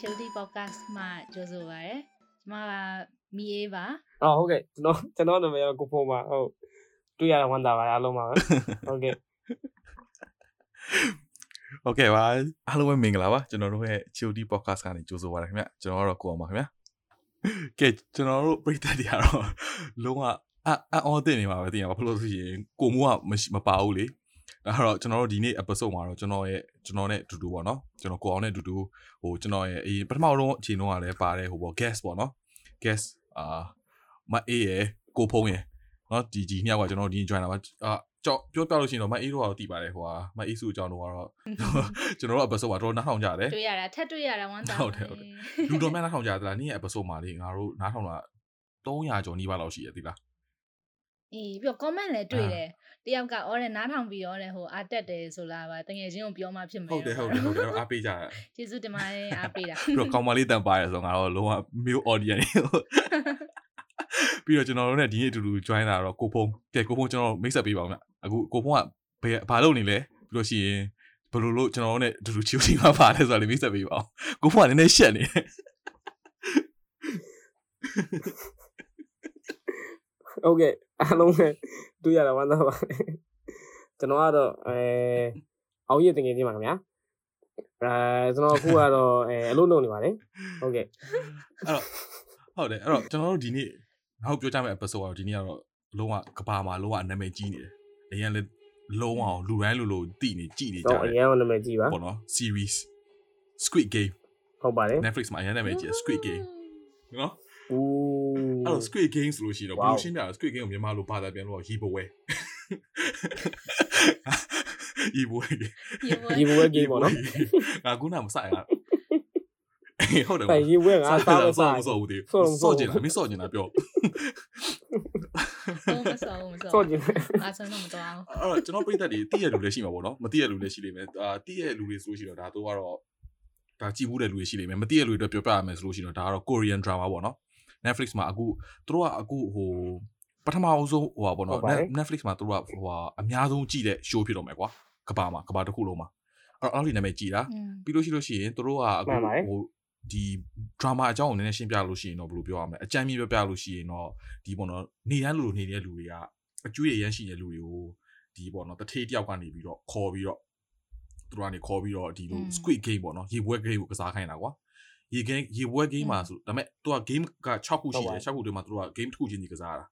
Chilly Podcast မှာကြိုဆိုပါရစေ။ကျွန်မကမီအေးပါ။အော်ဟုတ်ကဲ့ကျွန်တော်ကျွန်တော်နာမည်ကကိုဖုံပါဟုတ်တွေ့ရတာဝမ်းသာပါအားလုံးပါ။ဟုတ်ကဲ့။ Okay ပါအားလုံးပဲမင်္ဂလာပါကျွန်တော်တို့ရဲ့ Chilly Podcast ကနေကြိုဆိုပါရစေခင်ဗျ။ကျွန်တော်ကတော့ကိုအောင်ပါခင်ဗျာ။ကဲကျွန်တော်တို့ပြည်သက်တွေကတော့လုံးဝအအော်တင်နေပါပဲတင်ရပါဘာလို့ဆိုရင်ကိုမိုးကမပါဘူးလေ ဒါတော့ကျွန်တော်တို့ဒီနေ့ episode မှာတော့ကျွန်တော်ရဲ့ကျွန်တော်နဲ့အတူတူပေါ့နော်ကျွန်တော်ကိုအောင်နဲ့အတူတူဟိုကျွန်တော်ရဲ့အရင်ပထမဆုံးအချိန်တုန်းကလည်းပါတယ်ဟိုပေါ့ guest ပေါ့နော် guest အာမအေးရယ်ကိုဖုံးရယ်နော်ဒီဒီညကကျွန်တော်ဒီ join တာပါအာကြောက်ပြောပြလို့ရှိရင်တော့မအေးတို့ကတော့တည်ပါတယ်ဟိုဟာမအေးစုအကြောင်းတော့ကတော့ကျွန်တော်တို့ episode မှာတော့နားထောင်ကြတယ်တွေ့ရတာထက်တွေ့ရတာဝမ်းသာဟုတ်တယ်ဟုတ်တယ်လူတော်များနားထောင်ကြသလားနေ့ရဲ့ episode မှာလေငါတို့နားထောင်တာ300ကျော်နီးပါးလောက်ရှိရသီလား အေးပြီးတော့ comment လည်းတွေ့တယ်တယောက်ကအော်တယ်နားထောင်ပြီးတော့တယ်ဟိုအာတက်တယ်ဆိုလားပါတကယ်ချင်းကိုပြောမှဖြစ်မယ်ဟုတ်တယ်ဟုတ်တယ်ဟုတ်တယ်အားပေးကြတယ်ကျေးဇူးတင်ပါတယ်အားပေးတာပြီးတော့ကောင်မလေးတန်ပါရဆိုငါတော့လုံးဝ male audience ပြီးတော့ကျွန်တော်တို့ ਨੇ ဒီနေ့အတူတူ join လာတော့ကိုဖုံးကဲကိုဖုံးကျွန်တော်မိတ်ဆက်ပေးပါဦးဗျအခုကိုဖုံးကဘယ်ဘာလုပ်နေလဲပြီးလို့ရှိရင်ဘယ်လိုလို့ကျွန်တော်တို့ ਨੇ အတူတူချီချီမှာပါလဲဆိုတာလေးမိတ်ဆက်ပေးပါဦးကိုဖုံးကလည်းနည်းနည်းရှက်နေတယ် ဟုတ်ကဲ့အားလုံးပဲတွေ့ရတာဝမ်းသာပါတယ်ကျွန်တော်ကတော့အဲအောင်ရည်တင်ငယ်ချင်းပါခင်ဗျာအဲကျွန်တော်အခုကတော့အဲအလုပ်လုပ်နေပါတယ်ဟုတ်ကဲ့အဲ့တော့ဟုတ်တယ်အဲ့တော့ကျွန်တော်တို့ဒီနေ့နောက်ပြောကြမယ့် episode ကတော့ဒီနေ့ကတော့လုံးဝကဘာမှာလုံးဝနာမည်ကြီးနေတယ်အရင်လည်းလုံးဝလူတိုင်းလူလိုတည်နေကြည်နေကြတော့အတယ်ရင်ကနာမည်ကြည့်ပါပေါ့နော် series Squid Game ဟုတ်ပါတယ် Netflix မှာအရင်နာမည်ကြီး Squid Game နော် ဦးအဲ့တော့ Squid Game ဆိုလို့ရှိရင်တော့ဘယ် Wow. လိုရှင်းပြလဲ Squid Game ကိုမြန်မာလိုဘာသာပြန်လို့ Yibowe Yibowe ဒီဘဝကြီးပေါ့နော်ငါခုနမဆိုင်တာဟုတ်တယ်တိုင်ရေးဝဲငါစားမဆောစားမဆောဘူးဒီဆောမဆောဆော့ကျင်လားမဆော့ကျင်လားပြောဟုတ်မစောမစောစောကျင်အားဆုံးတော့မတော်အောင်အဲ့တော့ကျွန်တော်ပြိသက်တွေတည့်ရလူလည်းရှိမှာပေါ့နော်မတည့်ရလူလည်းရှိလိမ့်မယ်အာတည့်ရလူတွေဆိုလို့ရှိတော့ဒါတော့ကတော့ဒါကြည့်ဘူးတဲ့လူတွေရှိလိမ့်မယ်မတည့်ရလူတွေအတွက်ပြောပြရမယ်ဆိုလို့ရှိတော့ဒါကတော့ Korean drama ပေါ့နော် Netflix မှာအခုသူတို့ကအခုဟိုပထမအဆုံးဟိုပါပေါ့နော် Netflix မှာသူတို့ကဟိုဟာအများဆုံးကြည့်တဲ့ show ဖြစ်တော့မယ်ကွာကဘာမှာကဘာတစ်ခုလုံးမှာအဲ့တော့အဲ့လိုနာမည်ကြည်တာอืมပြီးလို့ရှိလို့ရှိရင်သူတို့ကအခုဟိုဒီ drama အကြောင်းကိုနည်းနည်းရှင်းပြလို့ရှိရင်တော့ဘယ်လိုပြောရမလဲအကြမ်းမြင်ပြောပြလို့ရှိရင်တော့ဒီပေါ့နော်နေရန်လူလိုနေတဲ့လူတွေကအကျွေးရရမ်းရှိတဲ့လူတွေကိုဒီပေါ့နော်တထေးတယောက်ကနေပြီးတော့ခေါ်ပြီးတော့သူတို့ကနေခေါ်ပြီးတော့ဒီလို squid game ပေါ့နော်ရေပွဲ game ကိုကစားခိုင်းတာကွာ ရေ game ရေပွဲ game မှာဆိုဒါပေမဲ့သူက game က6ခုရှိတယ်6ခုတည်းမှာသူတို့က game တစ်ခုချင်းစီကစားတာ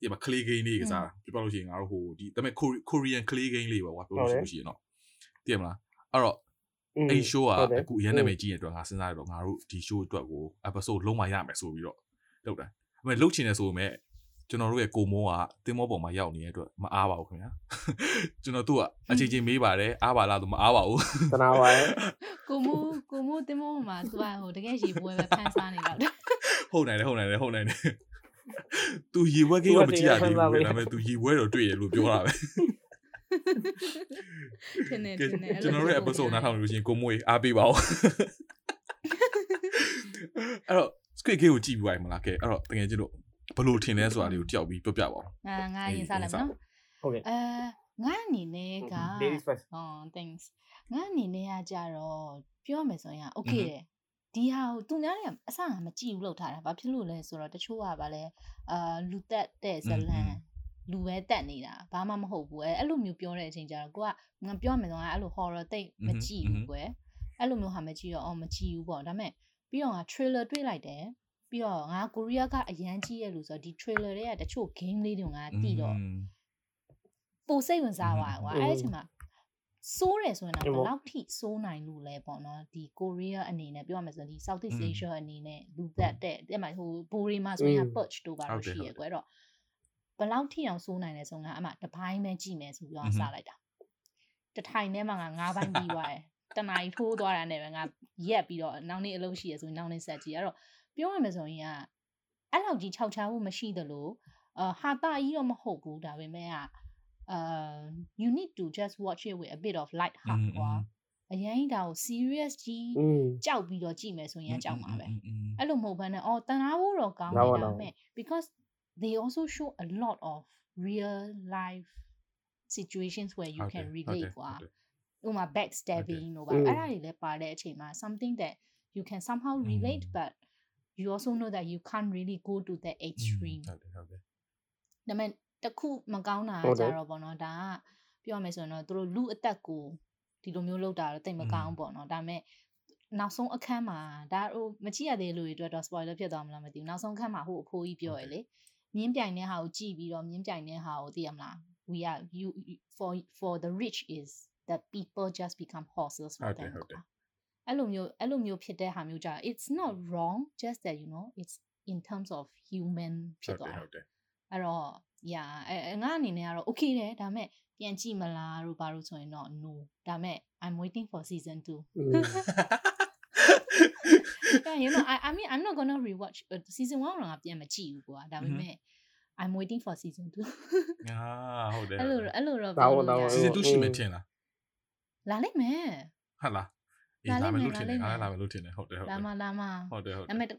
ဒီမှာ clay game လေးကစားတာပြပြလို့ရှိရင်ငါတို့ဟိုဒီဒါပေမဲ့ Korean clay game လေးပေါ့ကွာပြောလို့ရှိလို့ရှိရင်တော့သိရမလားအဲ့တော့အဲ့ show ကအခုရန်နာမည်ကြီးတဲ့အတွက်ငါစဉ်းစားရတော့ငါတို့ဒီ show အတွက်ကို episode လုံးဝရမယ်ဆိုပြီးတော့လုပ်တာ။အဲ့မဲ့လုပ်ချင်တယ်ဆိုပေမဲ့ ကျွန်တော်တို့ရဲ့ကိုမိုးကတင်းမောပေါ်မှာရောက်နေတဲ့အတွက်မအားပါဘူးခင်ဗျာ။ကျွန်တော်သူ့ကအချိန်ချင်းမေးပါတယ်အားပါလားသူမအားပါဘူးတနာပါရဲ့ကိုမိုးကိုမိုးတင်မိုးမှာသူကဟိုတကယ်ရေပွဲပဲဖန်ဆားနေတော့တယ်။ဟုတ်နိုင်တယ်ဟုတ်နိုင်တယ်ဟုတ်နိုင်တယ်။ तू ရေဘွဲကိန်းကမကြည့်ရသေးဘူးဒါပေမဲ့ तू ရေဘွဲတော့တွေ့ရလို့ပြောတာပဲထင်နေ။ထင်နေကျွန်တော်တို့ရဲ့ episode နားထောင်လို့ရှိရင်ကိုမိုးကြီးအားပေးပါဦး။အဲ့တော့ squid game ကိုကြည့်ပြီးပါမလားကဲအဲ့တော့တကယ်ချင်းတို့ ဘယ်လိုထင်လဲဆိုတာလေးကိုတယောက်ပြီးပြောပြပါဦးငါငါရင်စားလိုက်မယ်နော်ဟုတ်ကဲ့အဲငါအနေနဲ့က ladies first ဟော thanks ငါအနေနဲ့ကကြတော့ပြောမယ်ဆိုရင် okay တယ်ဒီဟာကိုသူများတွေကအဆငါမကြည့်ဘူးလို့ထားတာဘာဖြစ်လို့လဲဆိုတော့တချို့ကဗာလဲအာလူတက်တဲ့ဇလန်လူပဲတက်နေတာဘာမှမဟုတ်ဘူးအဲအဲ့လိုမျိုးပြောတဲ့အချိန်ကျတော့ကိုကငါပြောမယ်ဆိုရင်အဲ့လို horror တိတ်မကြည့်ဘူးကွယ်အဲ့လိုမျိုးဟာမကြည့်တော့အော်မကြည့်ဘူးပေါ့ဒါပေမဲ့ပြီးတော့ငါ trailer တွေ့လိုက်တယ် ပြီးတော့ငါကိုရီးယားကအရန်ကြည့်ရလို့ဆိုတော့ဒီ trailer တွေကတချို့ game လေးတွေကငါတိတော့ပိုစိတ်ဝင်စားသွားကွာအဲ့ဒီအချိန်မှာစိုးတယ်ဆိုရင်တော့ဘယ်လောက်ထိစိုးနိုင်လို့လဲပေါ့နော်ဒီကိုရီးယားအနေနဲ့ပြောရမယ်ဆိုရင်ဒီ Southeast Asia အနေနဲ့လူသက်တဲ့တဲ့မှာဟိုဘိုရီမှာဆိုရင် perch တို့ပါလို့ရှိရကွယ်တော့ဘယ်လောက်ထိအောင်စိုးနိုင်လဲဆိုငါအမှတပိုင်းပဲကြည့်မယ်ဆိုပြီးတော့စလိုက်တာတထိုင်ထဲမှာငါ၅ပိုင်းပြီးသွားတယ်တနာရီထိုးသွားတာနဲ့ပဲငါရက်ပြီးတော့နောက်နေ့အလုပ်ရှိရဆိုရင်နောက်နေ့ဆက်ကြည့်အဲ့တော့ ပြောရမယ်ဆိုရင်ကအဲ့လောက်ကြီးခြောက်ချားမှုမရှိသလိုအာဟာတာကြီးတော့မဟုတ်ဘူးဒါပေမဲ့က uh you need to just watch it with a bit of light heart ကွာအရင်ဒါကို serious ကြီး อืม ကြောက်ပြီးတော့ကြည့်မယ်ဆိုရင်ကြောက်မှာပဲ အဲ့ အဲ့လိုမဟုတ်ဘဲနဲ့အော်တနာဖို့တော့ကောင်းတယ်ဒါပေမဲ့ because they also show a lot of real life situations where you can relate ကွာဥပမာ backstabbing တို့ပါအဲ့ဒါတွေလည်းပါတဲ့အချိန်မှာ something that you can somehow relate but you also know that you can't really go to that extreme ဟုတ်တယ်ဟုတ်တယ်ဒါပေမဲ့တစ်ခုမကောင်းတာဟုတ်တယ်ကြတော့ပေါ့နော်ဒါကပြောရမယ်ဆိုရင်တော့သူတို့လူအသက်ကိုဒီလိုမျိုးလုပ်တာတော့တိတ်မကောင်းပေါ့နော်ဒါပေမဲ့နောက်ဆုံးအခန်းမှာဒါဟိုမကြည့်ရသေးလို့တွေအတွက်တော့ spoiler ဖြစ်သွားမလားမသိဘူးနောက်ဆုံးအခန်းမှာဟိုအဖိုးကြီးပြောရလေမြင်းပြိုင်တဲ့ဟာကိုကြည့်ပြီးတော့မြင်းပြိုင်တဲ့ဟာကိုသိရမလား we are you you- for for the rich is that people just become horses ဟု for တ်တယ် them ဟုတ်တယ် အဲ့လိုမျိုးအဲ့လိုမျိုးဖြစ်တဲ့ဟာမျိုးကြာ it's not wrong just that you know it's in terms of human ဖြ ဟု စ် တ်တ သွား ယ် တာ ဟုတ်တယ် အဲ့တော့ yeah အဲအဲငါအနေနဲ့ကတော့ okay တယ်ဒါပေမဲ့ပြန်ကြည့်မလားတို့ဘာလို့ဆိုရင်တော့ no ဒါပေမဲ့ I'm waiting for season 2 yeah you know I I mean I'm not going to rewatch uh, season 1တော့ငါပြန်မကြည့်ဘူးကွာဒါပေမဲ့ I'm waiting for season 2 အာဟုတ်တယ် အဲ့လိုအဲ့လိုတော့ ဒါ ပြော ပေါ့ လို့ ဒါ ရ ပေါ့ စီဇန်2ရှိမယ်ထင်လား လာလိုက်မယ် ဟုတ်လား အေး လာ လာ လိမ့် မယ် မယ် လို့ထင်တယ် လာ အား လိမ့်မယ် လာမယ်လို့ထင်တယ်ဟုတ်တယ်ဟုတ်တ လာ ယ် မလာမ ဟုတ်တယ်ဟုတ်တ ဒါ ယ် ပေမဲ့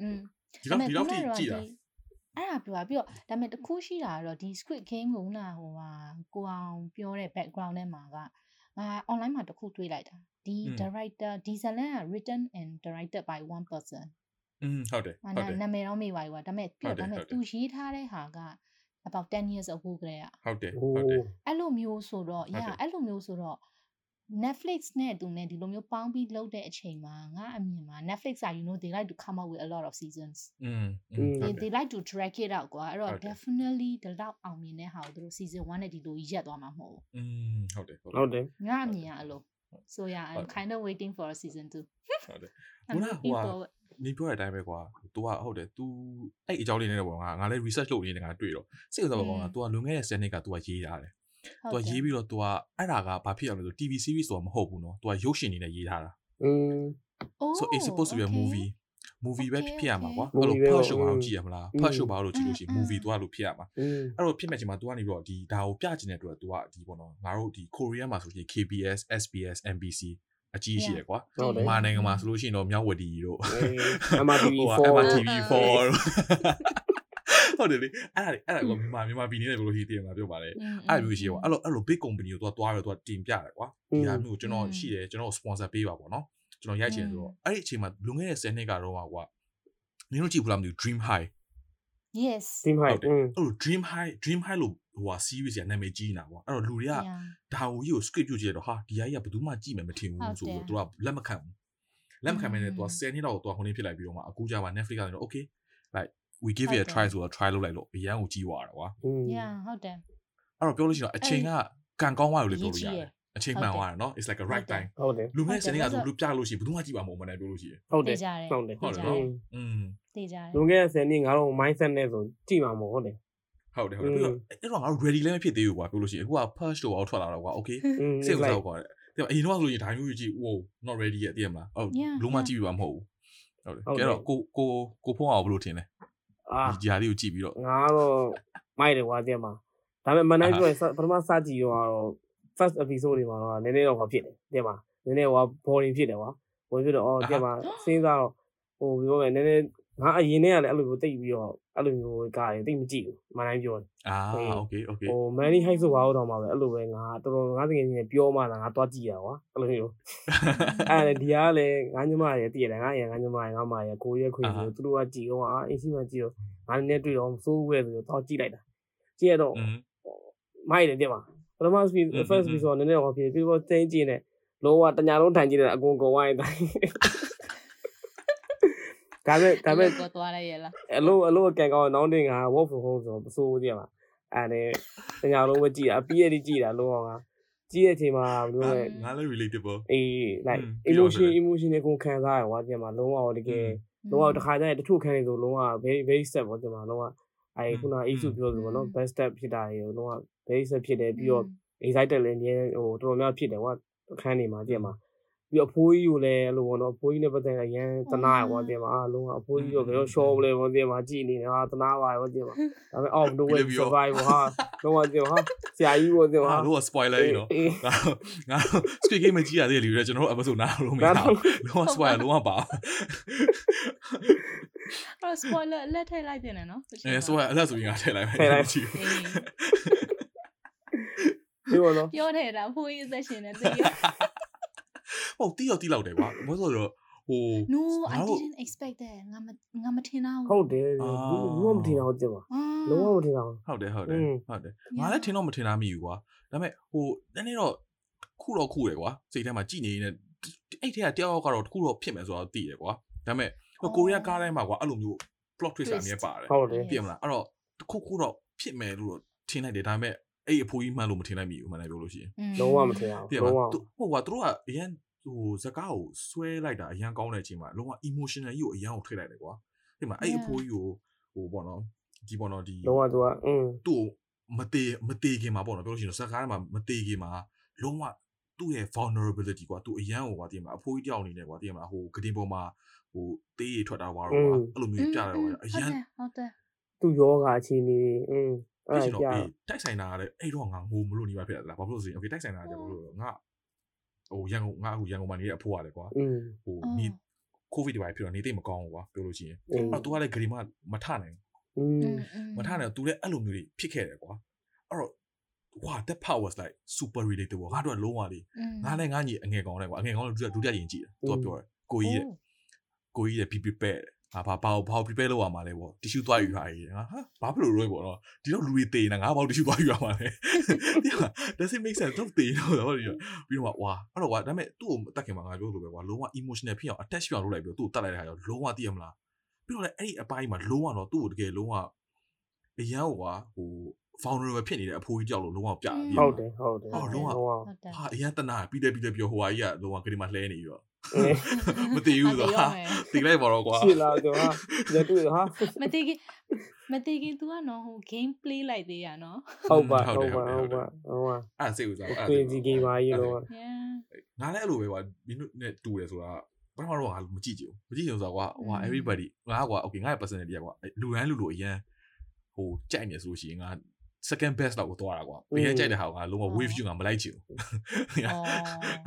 อืม ဒီလောက်ဒီလောက်ထိကြည့်တာ အဲ့ဒါပြောတာပြီးတော့ဒါပေမဲ့တခုရှိတာကတော့ဒီ Squid Game ကိုနာဟိုဟာကိုအောင်ပြောတဲ့ background ထဲမှာကငါ online မှာတခုတွေ့လိုက်တာဒီ director ဒီဇလန်က written and directed by one person อืมဟုတ်တယ် မ ဟုတ်တယ် နာမည်တော့မေ့ပါဘူးကွာဒါပေမဲ့ပြီးတော့ ဟုတ်တယ် ဒါပေမဲ့ ဟုတ်တယ် သူရေးထားတဲ့ဟာက about 10 years ago ကလေးอ่ะ ဟုတ်တယ် ဟို ဟုတ်တယ် အဲ့လိုမျိုးဆိုတော့ ဟုတ်တယ် yeah အဲ့လိုမျိုးဆိုတော့ Netflix နဲ့သူနဲ့ဒီလိုမျိုးပေါင်းပြီးလုပ်တဲ့အချိန်မှာငါအမြင်မှာ Netflix อ่ะ you know they like to come up with a lot of seasons อืม they they like to drag it out ကွာအဲ့တော့ ဟုတ်တယ် definitely ဒီလောက်အောင်မြင်တဲ့ဟာကိုသူတို့ season 1နဲ့ဒီလိုရက်သွားမှာမဟုတ် อืมဟုတ်တယ်ဟုတ်တယ် ဟုတ်တယ် ဘူးငါအမြင်ကအဲ့လို so yeah ဟုတ် I'm kind of waiting for a season 2 ဟုတ်တယ် I'm ခုနက looking ဟိုက forward နေပြောတဲ့အတိုင်းပဲကွာ तू ကဟုတ်တယ် तू အဲ့အကြောင်းလေးနဲ့ပေါ့ငါငါလည်း research လုပ်နေတယ်ငါတွေ့တော့စိတ်ဝင်စားပါကောင်က तू ကလွန်ခဲ့တဲ့10နှစ်က तू ကရေးထားတယ် तू ကရေးပြီးတော့ तू ကအဲ့ဒါကဘာဖြစ်အောင်လဲဆို TV series ဆိုတာမဟုတ်ဘူးเนาะ तू ကရုပ်ရှင်နေနဲ့ရေးထားတာ อืม oh so it's supposed to be a okay. movie movie ပဲ Okay, ဖြစ်ရမှာကွာ okay. အဲ့လို Movie ပဲ per show ဘာ อื လို့ ม ကြည့်ရမလား อืม per show ဘာလို့ကြည့်လို့ရှိရင် อืม movie သွားလို့ဖြစ်ရမှာ อืม အဲ့တော့ဖြစ်မဲ့ချိန်မှာ तू ကနေပြီးတော့ဒီဒါကိုပြချင်တဲ့အတွက် तू ကဒီပေါ့နော်ငါတို့ဒီ Korea မှာဆိုရှင် KBS SBS NBC အကြီးရှိရယ်ကွာ ဟုတ်တယ် မာနိုင်ငံမှာဆိုလို့ရှိရင်တော့မြောက်ဝတီတို့ အေး MRTV4 ဟိုက MRTV4 အာ ဟုတ်တယ်လေအဲ့ဒါလေအဲ့ဒါကမြန်မာမြန်မာပြည်နေတယ်ဘယ်လိုရှိတယ်မှာပြောပါလေအဲ့လိုမျိုးရှိရောအဲ့လိုအဲ့လို big company ကိုသွားသွားရောသွားတင်ပြတယ်ကွာဒီဟာမျိုးကျွန်တော်ရှိတယ်ကျွန်တော် sponsor ပေးပါပေါ့နော်ကျွန်တော်ရိုက်ချင်ဆိုတော့အဲ့ဒီအချိန်မှာလွန်ခဲ့တဲ့10နှစ်ကတော့ကွာနင်တို့ကြည့်ဘူးလားမသိဘူး dream high yes dream high အဲ့လို dream high dream high လို့ဟိုဟာ series ကြီးနာမည်ကြီးနေတာကွာအဲ့တော့လူတွေကဒါဟိုကြီးကို script ပြုတ်ကြည့်တော့ဟာဒီဟာကြီးကဘယ်သူမှကြည့်မယ်မထင်ဘူးဆိုတော့သူကလက်မခံဘူးလက်မခံမဲနဲ့သူက10နှစ်လောက်သူကဟိုနေဖြစ်လိုက်ပြီးတော့မှအခုကြပါ Netflix ကနေတော့ okay like we give it a try ဆိုတော့ try လုပ်လိုက်လို့အရန်ကိုကြီးွားတာကွာ။ Yeah ဟုတ်တယ်။အဲ့တော့ပြောလို့ရှိရင်အချိန်ကကံကောင်းွားလို့လည်းပြောလို့ရတယ်။အချိန်မှန်ွားတာနော် it's like a right time ဟုတ်တယ်လူမဲ့စနေကဆိုလူပြလို့ရှိရင်ဘယ်သူမှကြည့်ပါမလို့မနဲ့ပြောလို့ရှိရင်ဟုတ်တယ်ဟုတ်တယ်ဟုတ်တယ်နော်อืมတေးကြတယ်လူမဲ့စနေငါတို့ mindset နဲ့ဆိုကြည့်ပါမလို့ဟုတ်တယ်ဟုတ်တယ်ဟုတ်တယ်အဲ့တော့ငါတို့ ready လည်းမဖြစ်သေးဘူးကွာပြောလို့ရှိရင်အခုက push တော့အောက်ထွက်လာတော့ကွာ okay စိတ်ဝင်စားကွာတဲ့အရင်တော့ဆိုရင်ဒါမျိုးကြီး wow not ready ရဲ့တည်ရမလားဟုတ်လုံးဝကြည့်ပြပါမဟုတ်ဘူးဟုတ်တယ်ကဲတော့ကိုကိုကိုဖုန်းအောင်ဘယ်လိုထင်လဲ အာဒီဂျာလေးကိုကြည့်ပြီးတော့ငါတော့မိုက်တယ်ကွာတဲ့မှာဒါပေမဲ့မနိုင်ပြောရင်စပထမစကြည့်ရောတော့ first episode တွေမှာတော့နည်းနည်းတော့ဟောဖြစ်တယ်တဲ့မှာနည်းနည်းဟော boring ဖြစ်တယ်ကွာ boring ဖြစ်တော့အော်တဲ့မှာစဉ်းစားတော့ဟိုပြောမယ်နည်းနည်းငါအရင်တည်းကလည်းအဲ့လိုမျိုးတိတ်ပြီးတော့ အဲ့လိုမျိုးကားတွေတိတ်မကြည့်ဘူးမနိုင်ပြောတယ် အာ ဟုတ် okay okay ဟို money high ဆိုပါတော့မှာပဲအဲ့လိုပဲငါတော်တော်ငါတကယ်ကြီးပြောမှလာငါသွားကြည့်ရကွာအဲ့လိုမျိုးအဲ့ဒါဒီကလည်းငါညမတွေတည်တယ်ငါရငါညမတွေငါမတွေကိုရဲခွေဆိုသူတို့ကကြည့်တော့အာအင်းစီမကြည့်တော့ငါလည်းတွေ့တော့စိုးဝဲဆိုတော့ကြည့်လိုက်တာကြည့်ရတော့ อืม မိုက်တယ်တဲ့မှာပထမ speed อืม first อืม speed ဆိုတော့နည်းနည်းဟောဖြစ်ပြီးတော့တင်းကြည့်နေလုံးဝတညာလုံးထိုင်ကြည့်တယ်အကုန်ကုန်ဝိုင်းတိုင်း ဒါပေမဲ့ဒါပေမဲ့ကိုသွားရရလားအလို့အလို့ကန်ကောင်းနောင်းတင်က work from home ဆိုတော့မစိုးဘူးကြည့်မှာအဲ့ဒါတညာလုံးပဲကြည့်တာအပြီးရည်ကြည့်တာလုံးအောင်ကကြည့်တဲ့အချိန်မှာဘယ်လိုလဲငါလည်း relatable အေး like อืมပြီးတော့ emotion တယ် emotion နဲ့ကိုခံစားရဟောကြည့်မှာလုံးဝတကယ်လုံးဝတစ်ခါကျရင်တချို့ခန်းတွေဆိုလုံးဝ very very step ပေါ့ဒီမှာလုံးဝအဲခုန issue ပြောလို့ပေါ့နော် best step ဖြစ်တာတွေလုံးဝ very step ဖြစ်တယ်ပြီးတော့ excited လည်းအမြဲဟိုတော်တော်များဖြစ်တယ်ကွာအခန်းတွေမှာကြည့်မှာ ပြီးတော့အဖိုးကြီးကိုလည်းအဲ့လိုပေါ့နော်အဖိုးကြီးနဲ့ပတ်သက်အရင်တနာရကွာကြည့်မှာအားလုံးကအဖိုးကြီးတော့ဘယ်တော့ show လဲပေါ့ကြည့်မှာကြည်နေတယ်ဟာတနာပါပေါ့ကြည့်မှာဒါပေမဲ့ off the way survive ဟာလုံးဝကြည့်ဟာဆရာကြီးပေါ့ကြည့်မှာဟာတို့က spoiler ကြီးနော်အေးငါငါ squid game မကြည့်ရသေးတယ်လူတွေကျွန်တော်တို့ episode နားလို့မရဒါဘူးတော့လုံးဝ spoiler လုံးဝပါအဲ့ spoiler အလက်ထည့်လိုက်တင်တယ်နော်အဲ spoiler အဲ့ဒါဆိုရင်ငါထည့်လိုက်မယ်ထည့်လိုက်ကြည့်အေးဒီပေါ့နော်ပြောတယ်တာဖိုးရေးသက်ရှင်နေတည်ရ ဟုတ်တီးတော့တီးလောက်တယ်ကွာဘာလို့ဆိုတော့ဟို no i ငါတို့ didn't expect that ငါမငါမထင်တာဟုတ်တယ်အာဘူးဘူးမထင်အောင်တင်ပါအာလုံးဝမထင်အောင်ဟုတ်တယ်ဟုတ်อืတယ်มဟုတ်တယ်ငါလည်းထင်တော့မထင်တာမိဘူးကွာဒါပေမဲ့ဟိုနည်းနည်းတော့ခုတော့ခုတယ်ကွာစိတ်ထဲမှာကြည်နေနေအဲ့ထဲကတယောက်ယောက်ကတော့တခုတော့ဖြစ်မယ်ဆိုတော့သိတယ်ကွာဒါပေမဲ့ဟိုကိုရီးယားကားတိုင်းမှာကွာအဲ့လိုမျိုး plot twist အမြဲပါတယ်ဟုတ်တယ်ပြင်မလားအဲ့တော့တခုခုတော့ဖြစ်မယ်လို့တော့ထင်လိုက်တယ်ဒါပေမဲ့အဲ့အဖိုးကြီးမှန်လို့မထင်လိုက်မိဘူးမှန်တယ်ပြောလို့ရှိရင်လုံးဝမထင်အောင်ပြင်မလုံးဝလားသူဟိုကွာသူတို့ကအရန် သူ့ဇကားကိုဆွဲလိုက်တာအရန်ကောင်းတဲ့အချိန်မှာလုံးဝ emotional ကြီးကိုအရန်ကိုထိလိုက်တယ်ကွာဒီမှာအဲ့အဖိုးကြီးကိုဟိုပေါ့နော်ဒီပေါ့နော်ဒီလုံးဝသူကအင်းသူ့မတေမတေခင်မှာပေါ့နော်ပြောလို့ရှိရင်ဇကားထဲမှာမတေခင်မှာလုံးဝသူ့ရဲ့ vulnerability ကွာသူအရန်ဟိုကွာတည်မှာအဖိုးကြီးတယောက်အနေနဲ့ကွာတည်မှာဟိုဂဒင်းပေါ်မှာဟိုတေးရထွက်တာဝါတော့ကွာအဲ့လိုမျိုးပြတယ်ကွာအရန်ဟုတ်တယ်သူယောဂအခြေအနေอืมအဲ့ဒါပြတိုက်ဆိုင်တာကလည်းအဲ့တော့ငါငိုမလို့နေပါဖြစ်တာလားဘာဖြစ်လို့ဆိုရင် okay တိုက်ဆိုင်တာကလည်းဘာလို့ငါ ဟိုရန်ကုန်ငါအခုရန်ကုန်မှာနေရအဖိုးရတယ်ကွာဟိုနေကိုဗစ်တွေပါဖြစ်တော့နေသိမကောင်းဘူးကွာပြောလို့ရှိရင်အဲ့တော့ तू ကလည်းဂရီမမထနိုင်မထနိုင်တော့ तू လည်းအဲ့လိုမျိုးတွေဖြစ်ခဲ့တယ်ကွာအဲ့တော့ wow that part was like super relatable ငါတို့ကလုံးဝလေငါလည်းငါညီအငယ်ကောင်းတယ်ကွာအငယ်ကောင်းလို့ဒုတိယရင်ကြည့်တာ तू ကပြောတယ်ကိုကြီးရဲ့ကိုကြီးရဲ့ be prepared ငါဘာဘာဘာ prepare လုပ်ရမှာလဲပေါ့ tissue သွားယူထားရေးငါဟာဘာဖြစ်လို့လဲပေါ့နော်ဒီတော့လူတွေတေးနေငါဘာ tissue သွားယူရမှာလဲဒီမှာ does it make sense တော့တေးတော့ဘာလို့ပြီးတော့ဝါအဲ့တော့ကွာဒါပေမဲ့သူ့ကိုတတ်ခင်မှာငါပြောလို့ပဲကွာလုံးဝ emotional ဖြစ်အောင် attach ဖြစ်အောင်လုပ်လိုက်ပြီးတော့သူ့ကိုတတ်လိုက်တဲ့ခါကျတော့လုံးဝသိရမလားပြီးတော့လည်းအဲ့ဒီအပိုင်းမှာလုံးဝတော့သူ့ကိုတကယ်လုံးဝအရန်ဟိုကွာဟို vulnerable ဖြစ်နေတဲ့အဖိုးကြီးကြောက်လို့လုံးဝပြဟုတ်တယ်ဟုတ်တယ်ဟုတ်လုံးဝဟုတ်တယ်ဟာအရန်တနာပြီးတယ်ပြီးတယ်ပြောဟိုဟာကြီးကလုံးဝကလေးမှလှဲနေပြီးတော့ အေးမသိဘူးဆိုဟာသိလိုက်ပါတော့ကွာရှိလားသူဟာညတူဟာမတည်ခင်မတည်ခင် तू ကနော်ဟို game play လိုက်သေးရနော်ဟုတ်ပါဟုတ်ပါဟုတ်ပါဟုတ်ပါအဲ့စိတ်ဥစားအဲ့ပြင်စီကြီးပါကြီးတော့ yeah ငါလည်းအဲ့လိုပဲကွာမင်းတို့နဲ့တူတယ်ဆိုတာပထမတော့ငါမကြည့်ကြဘူးမကြည့်ကြဘူးဆိုတော့ကွာဟို everybody ငါကွာ okay ငါရဲ့ personality ကွာလူတိုင်းလူလိုအရန်ဟိုကြိုက်နေဆိုလို့ရှိရင်ငါ second best တော့ကိုသွားတာကွာအရင်ကြိုက်တဲ့ဟာကငါလုံးဝ wave ယူငါမလိုက်ချင်ဘူးအော်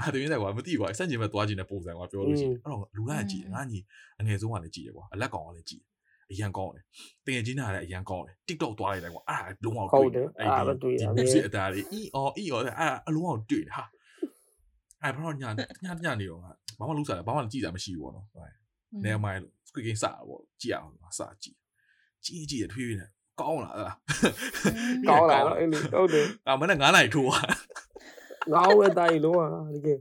အဲ့ဒါတည်းကွာမသိကွာစန့်ကျင်ဘက်သွားချင်တဲ့ပုံစံကွာပြောလို့ရှိရင်အဲ့တော့လူတိုင်းကကြည့်ငါညီအငယ်ဆုံးကလည်းကြည့်တယ်ကွာအလက်ကောင်ကလည်းကြည့်အရန်ကောင်းတယ်တကယ်ချင်းနာလည်းအရန်ကောင်းတယ် TikTok သွားလိုက်တယ်ကွာအဲ့ဒါလုံးဝဟုတ်တယ်အဲ့ဒါတွေ့ရဒီမယ် music အတားလေးအီအော်အီအော်အဲ့အလုံးအောင်တွေ့တယ်ဟာအဲ့ဘာလို့ညာညာညာနေတော့ငါဘာမှလုပ်စားဘာမှကြည့်တာမရှိဘူးပေါ့နော်ဟုတ်နေမိုင်း squid game စတာပေါ့ကြည့်အောင်စကြည့်ကြည့်ကြည့်ရထွေးနေ ကောင်းလာအဲ့ကောင်းလာအဲ့လိုဟုတ်တယ်အာမနေ့9နိုင်ထိုးอ่ะငါ့ဝဲတာကြီးလုံးဝတကယ်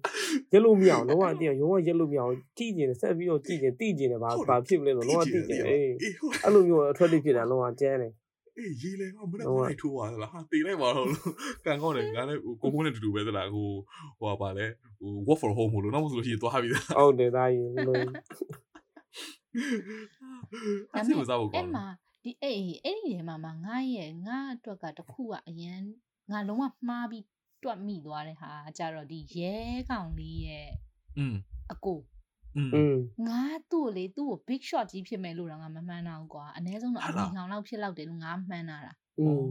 ရက်လို့မရအောင်လုံးဝတကယ်ရုံးဝရက်လို့မရအောင်ကြည့်ကျင်ဆက်ပြီးတော့ကြည့်ကျင်တိကျင်တယ်ဘာဘာဖြစ်မလဲဆိုလုံးဝတိကျင်အေးအဲ့လိုမျိုးအထွက်တိဖြစ်တာလုံးဝကျန်းတယ်အေးရေးလဲဟောမနေ့ကလိုက်ထိုးပါသလားဟာတေးလိုက်ပါတော့လို့ကန်ကောင်းတယ်ငါလည်းဟိုကိုကိုနဲ့တူတူပဲသလားဟိုဟိုပါလဲဟို work for home လို့နောက်မှဆိုလို့ရှိရင်သွားပြီးသားဟုတ်တယ်ဒါကြီးလို့အဲ့ဒီမှာ ဒီအဲ့အဲ့ဒီထဲမှာမှငါရဲ့ငါအတွက်ကတခုကအရန်ငါလုံးဝမှားပြီးတွတ်မိသွားတဲ့ဟာကြတော့ဒီရဲကောင်လေးရဲ့ อืม အကို อืม อืม ငါသူ့ကိုလေသူ့ကို big shot ကြီးဖြစ်မယ်လို့တော့ငါမမှန်းတော့ဘူးကွာအ ਨੇ ဆုံးတော့ ဟာ အ လား ဒီကောင်လောက်ဖြစ်လောက်တယ်လို့ငါမှန်းတာတာ อืม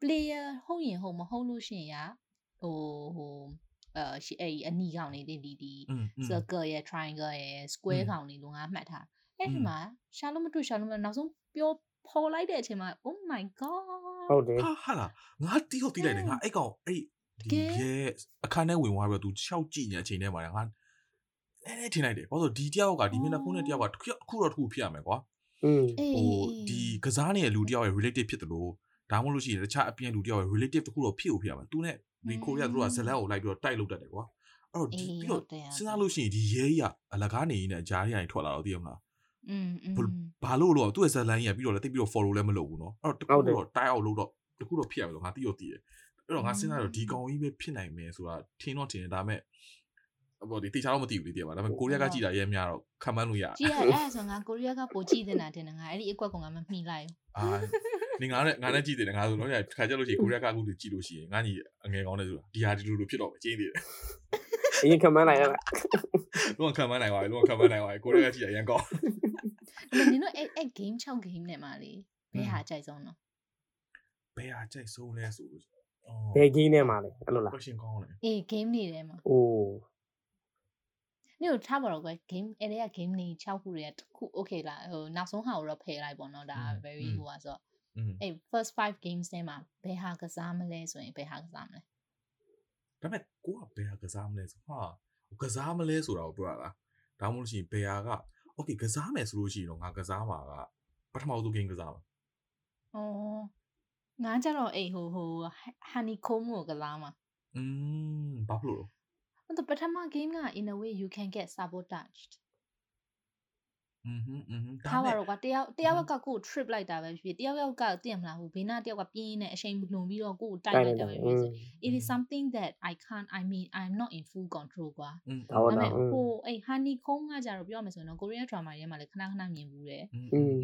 player ဟုတ်ရင်ဟုတ်မဟုတ်လို့ရှိရင်ရဟိုဟိုအဲရှိအဲ့ဒီအနီကောင်လေးဒီဒီဒီ อืม circle ရဲ့ triangle ရဲ့ square อืม ကောင်လေးလို့ငါမှတ်ထားအဲ့ อื ဒီ ม မှာရှာလို့မတွေ့ရှာလို့မနောက်ဆုံး ပြောဖော်လိုက်တဲ့အချိန်မှာ oh my god ဟုတ်တယ် ဟာဟာလားငါတီးဟုတ်တီးလိုက်တယ်ငါအဲ့ကောင်အဲ့ တ ဒီ ကယ် ရဲ့အခန်းထဲဝင်သွားပြီးတော့ तू ရှောက်ကြည့်နေတဲ့အချိန်ထဲမှာငါအဲအဲထင်လိုက်တယ်ဘာလို့ဒီတယောက်ကဒီမျက်နှာဖုံးတဲ့တယောက်ကခုတော့တစ်ခုဖြစ်ရမယ်ကွာ อืม အေး ဟိုဒီကစားနေတဲ့လူတယောက်ရဲ့ relative ဖြစ်တယ်လို့ဒါမှမဟုတ်လို့ရှိရင်တခြားအပြင်လူတယောက်ရဲ့ relative တခုတော့ဖြစ်ဖို့ဖြစ်ရမယ်သူနဲ့ဒီကိုရီးယားသူတို့ကဇလက်ကိုလိုက်ပြီးတော့တိုက်လုပ်တတ်တယ်ကွာအဲ့တော့ဒီ အေး ပြီးတော့ ဟုတ်တယ်ဟုတ်တယ် စဉ်းစားလို့ရှိရင်ဒီရဲကြီးကအလကားနေနေတဲ့အကြားရရင်ထွက်လာတော့သိရမလား อืมอืม ဘာလို့လို့သူ့ရဲ့ဇက်လိုင်းကြီးကပြီးတော့လည်းတိတ်ပြီးတော့ follow လည်းမလုပ်ဘူးเนาะအဲ့တော့တခုတော့ tie out လုပ်တော့တခုတော့ဖြစ်ရမယ်လို့ငါသိတော့သိတယ်အဲ့တော့ငါစဉ်းစားတော့ဒီကောင်ကြီးပဲဖြစ်နိုင်မယ်ဆိုတာထင်တော့ထင်တယ်ဒါပေမဲ့ဘောဒီတေချာတော့မသိဘူးလေသိရပါဒါပေမဲ့ကိုရီးယားကကြည်တာရဲများတော့ခံမှန်းလို့ရ ကြည့်ရအဲ့ဒါဆိုငါကိုရီးယားကပိုကြည့်နေတာတင်တယ်ငါအဲ့ဒီအကွက်ကငါမမှီလိုက်ဘူး အာနေငါနဲ့ငါနဲ့ကြည်တယ်ငါဆိုတော့ခါကြလို့ရှိရင်ကိုရီးယားကအခုကြည်လို့ရှိရင်ငါညီအငယ်ကောင်းနေဆိုတာဒီဟာဒီလိုလိုဖြစ်တော့ပဲကျင်းသေးတယ် အရင်ခံမနိုင်ရလားလုံးဝခံမှန်းနိုင်ပါပြီလုံးဝခံမှန်းနိုင်ပါပြီကိုရီးယားကကြည်ရရန်ကောင်းဒါပေမဲ့နင်တို့အဲ့အဲ့ game 6 game နဲ့မှာလေဘယ်ဟာအကြိုက်ဆုံးတော့ဘယ်ဟာကြိုက်ဆုံးလဲဆိုလို့အော်ဘယ်ကြီးနဲ့မှာလဲအဲ့လိုလား question ကောင်းတယ်အေး game တွေထဲမှာအိုးနင်တို့ထားပါတော့ကွယ် game အဲ့ဒီက game တွေ6ခုတွေကတစ်ခု okay လားဟိုနောက်ဆုံးဟာကိုတော့ဖယ်လိုက်ပေါ့နော်ဒါ very ဟိုပါဆိုอืมအဲ့ first 5 games ထဲမှာဘယ်ဟာကစားမလဲဆိုရင်ဘယ်ဟာကစားမလဲ ဒါပေမဲ့ကိုကဘယ်ဟာကစားမလဲဆိုဟာကစားမလဲဆိုတာကိုပြောရတာဒါဒါမှမဟုတ်လို့ရှိရင်ဘယ်ဟာက okay ကစားမယ်ဆိုလို့ရှိရင်တော့ငါကစားမှာကပထမဆုံး game ကစားမှာအော်ငါကြတော့အေးဟိုဟို honeycomb ကိုကစားမှာอืมဘာဖြစ်လို့လဲဟိုပထမ game က in a way you can get sabotaged อืมอืมอืมဒါ ထားပါ မဲ့ တော့ကွာတယောက်တယောက်ကကိုယ် trip လိုက်တာပဲဖြစ်ဖြစ်တယောက်ယောက်ကသိရမလားဟိုဘေးနားတယောက်ကပြင်းနေအချိန်လွန်ပြီးတော့ကိုယ်တိုက်လိုက်တာပဲဖြစ်ဖြစ် it is something that i can't i mean i'm not in full control ကွာ อืม ဒါဟုတ် ဒါပေ တာ မဲ့ဟိုအဲ့ honeycomb ကကြတော့ပြောရမယ်ဆိုရင်တော့ Korean drama တွေထဲမှာလည်းခဏခဏမြင်ဘူးတယ် อืม อืม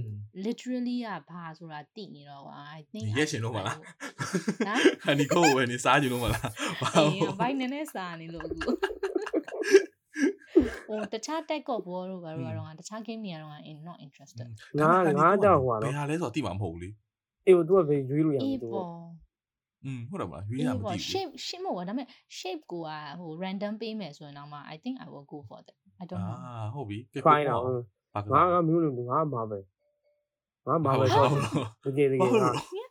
literally ကဘာဆိုတာသိနေတော့ကွာ i think ဒီရက်ရှင်တော့မလား ဟမ် ဟန်နီကိုဝယ်နေစားကြည့်လို့မလားဘာ အေးဘိုင်းနည်းနည်းစာနေလို့အခု ဟိုတခြား tech ကောဘောတို့ဘာလို့ကတော့တခြား game တွေကတော့ in not interested ငါငါကြောက်ဟွာဘယ်နော်ဟာလဲဆိုတော့တိမှာမဟုတ်ဘူးလေအေးသူကဘယ်ရွေးလို့ရမှာအေးသူပေါ့อืมဟုတ်တယ်မလားရွေးအေးရမပေါ့သိဘူး shape shape မဟုတ်ဘူးဒါပေမဲ့ shape ကိုကဟို random ပေးမယ်ဆိုရင်တော့မှ I think I will go for that I don't know အာဟုတ်ပြီကဲဖိုင်းတော့ဘာကငါကမျိုးလို့ငါမှာပဲငါမှာပဲဟုဆိုတ်ဟုတ်တကယ်တကယ်ငါဟို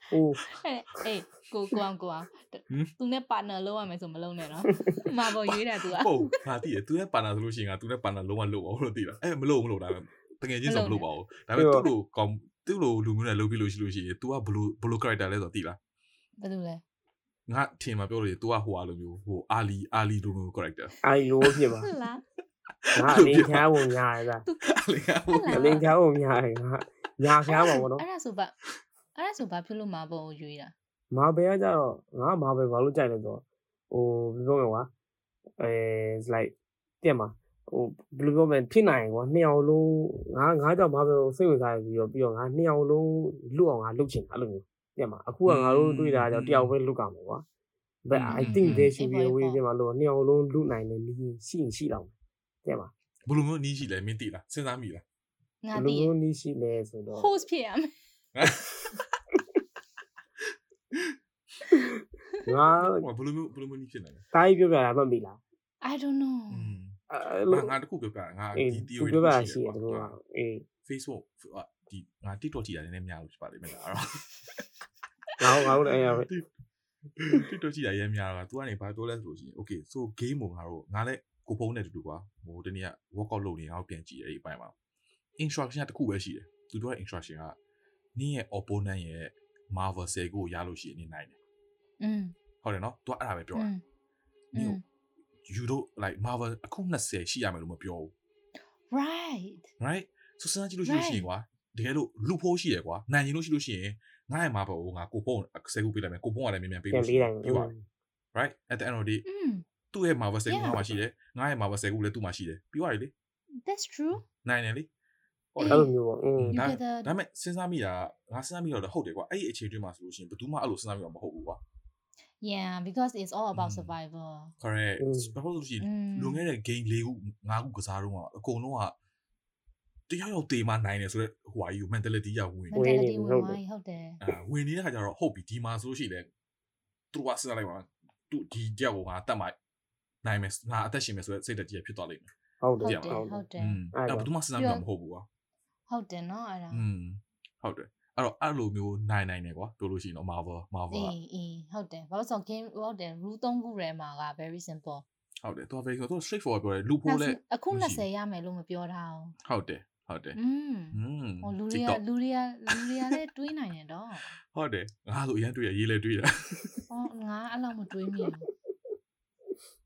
အဲ့အေးကိုကိုအောင်ကိုအောင်ဟမ်သူနဲ့ partner လုပ်ရမယ်ဆိုမလုပ်နဲ့နော်မပေါ်ရွေးတာသူကဟုတ်ငါသိတယ်သူနဲ့ပါနာဆိုလို့ရှိရင်ငါသူနဲ့ပါနာလုံးဝလို့ပါဘူးလို့သိလားအဲမလို့မလို့ဒါပဲတကယ်ချင်းဆိုမလို့ပါဘူးဒါပေမဲ့သူ့လိုကောင်သူ့လိုလူမျိုးနဲ့လုပ်ပြီးလို့ရှိလို့ရှိရင် तू ကဘလို့ဘလို့ character လဲဆိုတော့သိလားဘယ်လိုလဲငါထင်မှာပြောလို့ရ तू ကဟိုအားလိုမျိုးဟိုအာလီအာလီလိုမျိုး character အိုင်လိုဖြစ်ပါဟုတ်လားငါအလင်းချားဝင်ညာရတာအာလီကဟိုအလင်းချားဝင်ညာရငါညာချားပါဘောနော်အဲ့ဒါဆိုပါ အဲ့ဒါဆိုဘာဖြစ်လို့မပေါ်ရွေးတာမာဘယ်ကကြတော့ငါမာဘယ်ဘာလို့ကြိုက်လဲဆိုတော့ဟိုဘယ်လိုပြောမလဲကွာအဲ like တက်မှာဟိုဘယ်လိုပြောမလဲဖြစ်နိုင်ကွာနှစ်ယောက်လုံးငါငါကြောင့်မာဘယ်ကိုစိတ်ဝင်စားပြီးတော့ပြီးတော့ငါနှစ်ယောက်လုံးလွတ်အောင်ငါလုပ်ချင်တာအဲ့လိုမျိုးတက်မှာအခုကငါတို့တွေ့တာကြောင့်တယောက်ပဲလွတ်ကြမှာကွာ but i think there should be a way တက်မှာလို့နှစ်ယောက်လုံးလွတ်နိုင်တယ်လီရှိရင်ရှိတော့တက်မှာဘလို့မျိုးနီးရှိလဲမင်းသိလားစဉ်းစားမိလားငါဘယ်လိုတည်မျိုးနည်းရှိလဲဆိုတော့ host ဖြစ်ရမယ် ငါ ဟိုဘလို့မျိုးဘလို့မျိုးနီးဖြစ်နေလဲ တားကြီးပြောပြတာမှတ်ပြီလား I don't know อืม အဲ့လို ငါတခုပြောပြတာငါ အေး ဒီ သူ theory ပြောပြတာ တစ် ရှိ ခု တယ်သူကအေး Facebook ဒီငါ TikTok ကြည့်တာနည်းနည်းများလို့ဖြစ်ပါလိမ့်မယ်အဲ့တော့ ငါတို့ငါတို့လည်းအဲ့ရပဲ TikTok ကြည့်တာရဲများတော့ तू ကနေဘာပြောလဲဆိုလို့ရှိရင် okay so game ကိုငါတို့ငါလည်းကိုဖုန်းနဲ့တူတူကွာဟိုတနေ့က workout လုပ်နေအောင်ပြန်ကြည့်အဲ့ဒီအပိုင်းမှာ instruction ကတစ်ခုပဲရှိတယ်သူတို့ရဲ့ instruction ကနင်းရဲ့ opponent ရဲ့ Marvel 10ကိုရလို့ရှိရင်နေနိုင်တယ် อืม ဟုတ်တယ်နော် तू အဲ့ဒါပဲပြော อื တာ ม နင်းကို you don't like Marvel အခု20ရှိရမယ်လို့မပြောဘူး right right ဆိုစဉ်းစားကြည့်လို့ရှိလို့ရှိရင်ကွာတကယ်လို့လူဖိုးရှိရကွာနိုင်ရင်လို့ရှိလို့ရှိရင်ငါ့ရဲ့ Marvel ကိုငါကိုဖုန်း10ခုပေးလိုက်မယ်ကိုဖုန်းကလည်းမြန်မြန်ပေး ပြန် လို့ရှိ ပေး ရ တိုင်း ပြီးပါပြီ right at the end of the day อืม သူ့ရဲ့ Marvel 10ခု Yeah. ငါမှရှိတယ်ငါရဲ့ Marvel 10ခုလည်းသူ့မှာရှိတယ်ပြီးသွားပြီလေ that's true နိုင်တယ်လေဟုတ်တယ် အဲ့လိုမျိုးပေါ့อืม you ဒါ get the ဒါပေမဲ့စဉ်းစားမိတာငါစဉ်းစားမိတော့လည်းဟုတ်တယ်ကွာအဲ့ဒီအခြေအတွင်းမှာဆိုလို့ရှိရင်ဘယ်သူမှအဲ့လိုစဉ်းစားမိမှာမဟုတ်ဘူးကွာ Yeah because it's all about survival correct ဘာလို့လဲလွန်ခဲ့တဲ့ game ၄ခု၅ခုကစားတော့အကုန်လုံးကတယောက်ယောက်တေးမှနိုင်တယ်ဆိုတော့ဟိုဟာကြီးကို mentality ရဝင်နေတယ်ဟုတ်တယ်ဟုတ်တယ်အာဝင်နေတဲ့ခါကျတော့ဟုတ်ပြီဒီမှာဆိုလို့ရှိရင်သူကစဉ်းစားလိုက်ပါသူဒီတယောက်ကိုငါတတ်မှနိုင်မယ်ငါအသက်ရှင်မယ်ဆိုတော့စိတ်တကြီးဖြစ်သွားလိမ့်မယ်ဟုတ်တယ်ဟုတ်တယ်အဲ့ဒါဘာမှစဉ်းစားမှမဟုတ်ဘူးကွာဟုတ်တယ်နော်အဲ့ဒါอืมဟုတ်တယ် အဲ့တော့အဲ့လိုမျိုးနိုင်နိုင်တယ်ကွာတို့လို့ရှိရင်တော့ Marvel Marvel အေးအေးဟုတ်တယ်ဘာလို့ဆို game ဟုတ်တယ် rule 3ခုထဲမှာက very simple ဟုတ်တယ်သူက very ဆိုတော့ straight forward ပြောတယ်လူဖို့လဲအခု20ရမယ်လို့မပြောထားအောင်ဟုတ်တယ်ဟုတ်တယ်อืมဟိုလူရီယာလူရီယာလူရီယာလည်းတွေးနိုင်တယ်တော့ဟုတ်တယ်ငါဆိုအရင်တွေးရရေးလဲတွေးရဟောငါအဲ့လောက်မတွေးမိဘူး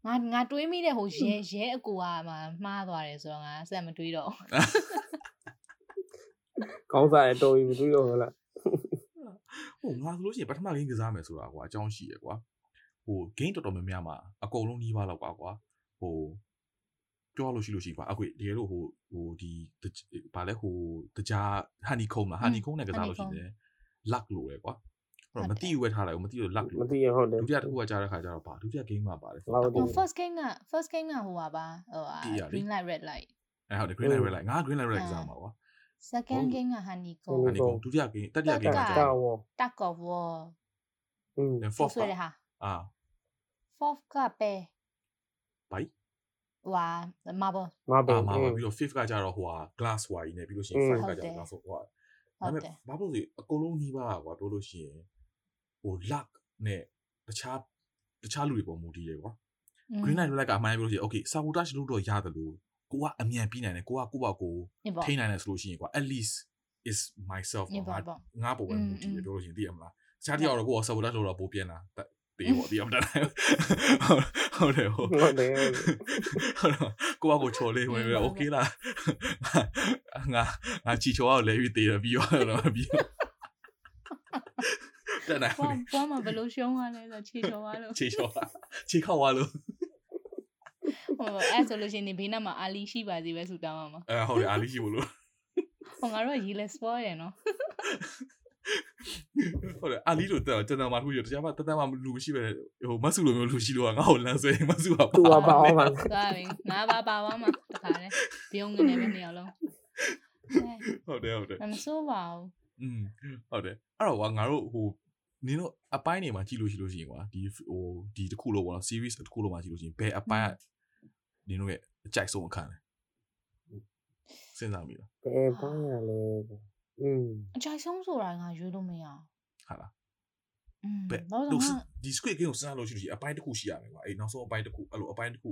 ငါငါတွေးမိတဲ့ဟိုရဲရဲအကူကမှမှားသွားတယ်ဆိုတော့ငါဆက်မတွေးတော့ ကောင်းစားရတော်ပြီမတွေ့တော့ဟုတ်လားဟိုငါဆိုလို့ရှိရင်ပထမ game ကစားမယ်ဆိုတာကွာအကြောင်းရှိရကွာဟို game တော်တော်များများမှာအကုန်လုံးနှီးပါတော့ကွာကွာဟိုပြောလို့ရှိလို့ရှိကွာအခုတကယ်လို့ဟိုဟိုဒီဗာလဲဟိုတကြား honeycomb လား honeycomb နဲ့ကစားလို့ရှိတယ် luck လို့ပဲကွာအဲ့တော့မတိရွက်ထားလိုက်ဘူးမတိလို့ luck မလို့သိရဟုတ်တယ်ဒုတိယတစ်ခုကကြားတဲ့ခါကျတော့ဗာဒုတိယ game မှာပါတယ်ဟုတ်တယ်ဟို first game က first game ကဟိုပါပါဟိုဟာကြည့်ရလေ green light red light အဲဟုတ်တယ် green light red light ငါ green light red light ကစားမှာကွာ second game က honeycomb honeycomb ဒုတိယ game တတိယ game က star war တကော war อืม fourth ဆိုရဟာအာ fourth ကပဲ bye ဟွာ marble marble အာ marble ပြီးတော့ fifth ကကြတော့ဟိုဟာ glass ဟွာကြီးနဲ့ပြီးလို့ရှိရင် five ကကြတော့ glass ဟွာဒါပေမဲ့ marble တွေအကုန်လုံးကြီးပါကွာပြောလို့ရှိရင်ဟို luck နဲ့တခြားတခြားလူတွေပေါ်မူတည်တယ်ကွာ green light လိုလိုက်ကအမှန်ပြောလို့ရှိရင် okay sabotage လုပ်တော့ရတယ်လို့ ကိုကအမြန်ပြီးနိုင်တယ်ကိုကကိုပါကိုထိနိုင်တယ်ဆိုလို့ရှိရင်ကွာ at least is myself ငါငါပုံပဲမူတည်ပြောလို့ရှိရင်သိရမလားတခြားတယောက်တော့ကိုက sabotage လို့တော့ပိုပြန်လာပေးပေါ့ဒီအောင်တာဟုတ်တယ်ဟုတ်တယ်ဟုတ်တယ်ကိုကကိုချော်လေးဝင်ပြီးတော့ okay လားငါငါချီချော်အောင်လဲပြီးသေးတယ်ပြီးတော့ပြီးတော့တန်တယ်ဘောမှာဘယ်လိုရှုံးရလဲဆိုချီချော်ပါလို့ချီချော်ပါချီခောက်ပါလို့ ဟိုအဲ့ဆိုလို့ရှိရင်ဒီဘေးနားမှာအာလီရှိပါစေပဲဆူတောင်းအောင်ပါအဲဟုတ်တယ်အားလေးရှိမလို့ဟိုငါတို့ကရေလဲ spoil တယ်နော်ဟုတ်တယ်အာလီတို့တက်ကျွန်တော်မှထူးရတရားမှတက်တက်မှလူမရှိပဲဟိုမဆူလိုမျိုးလူရှိလို့ငါ့ကိုလမ်းဆွဲမဆူပါသူကပါအောင်ပါသွားပြီငါပါပါသွားမှာတခါလဲပြုံးနေပဲနေအောင်လုံးဟုတ်တယ်ဟုတ်တယ်အဲမစိုးပါဘူးอืมဟုတ်တယ်အဲ့တော့ကွာငါတို့ဟိုနင်တို့အပိုင်းတွေမှာကြည့်လို့ရှိလို့ရှိရင်ကွာဒီဟိုဒီတစ်ခုလုံးပေါ့နော် series တစ်ခုလုံးမှာကြည့်လို့ရှိရင်ဘယ်အပိုင်းက နင်တို့ရဲ့အကြိုက်ဆုံးအခန်းလဲစဉ်းစားမိလားဘယ်ပိုင်းရလဲอืมအကြိုက်ဆုံးဆိုတာကရွေးလို့မရဟာလားဘယ်လို့ဒီ script game ကိုစဉ်းစားလို့ရှိလို့အပိုင်းတစ်ခုရှိရမယ်ကွာအေးနောက်ဆုံးအပိုင်းတစ်ခုအဲ့လိုအပိုင်းတစ်ခု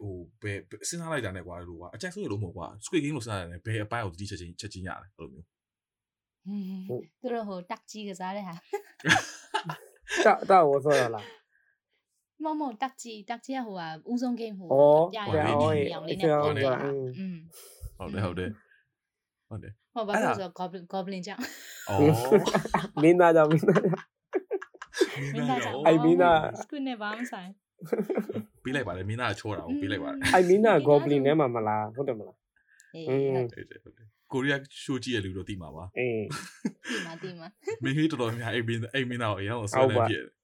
ဟိုဘယ်စဉ်းစားလိုက်တာနဲ့ကွာလို့ကွာအကြိုက်ဆုံးရလို့မဟုတ်ကွာ script game လို့စဉ်းစားတယ်ဘယ်အပိုင်းကိုတတိချက်ချင်းချက်ချင်းရတယ်အဲ့လိုမျိုးသူတို့ဟိုတက်ကြီးကစားတဲ့ဟာတောက်တောက်ဝဆော်ရလား မမတက်ကြီးတက်ကြီးကဟိုဟာဦးဆုံး game ဟိုပြရတယ်။ရောင်လေးနဲ့ပေါ်နေတာ။อืมဟုတ်တယ်ဟုတ်တယ်။ဟုတ်တယ်။ဟောဘာလို့ဆို goblin goblin ကြောင့်။အော်မင်းသားကြောင့်မင်းသားကြောင့်မင်းသားကြောင့်အိုင်မင်းသားစကွနဲ့ဘာမှဆိုင်။ပြေးလိုက်ပါလေမင်းသားချောတာကိုပြေးလိုက်ပါလေ။အိုင်မင်းသား goblin နဲ့မှမလားဟုတ်တယ်မလား။အေးဟုတ်တယ်ဟုတ်တယ်။ကိုရီးယားရှိုးကြည့်ရလူတော့တိမှာပါ။အေးတိမှာတိမှာ။မင်းကြီးတော်တော်များအိမ်မင်းအိမ်မင်းသားကိုအရင်အောင်ဆွဲလိုက်ပြည့်။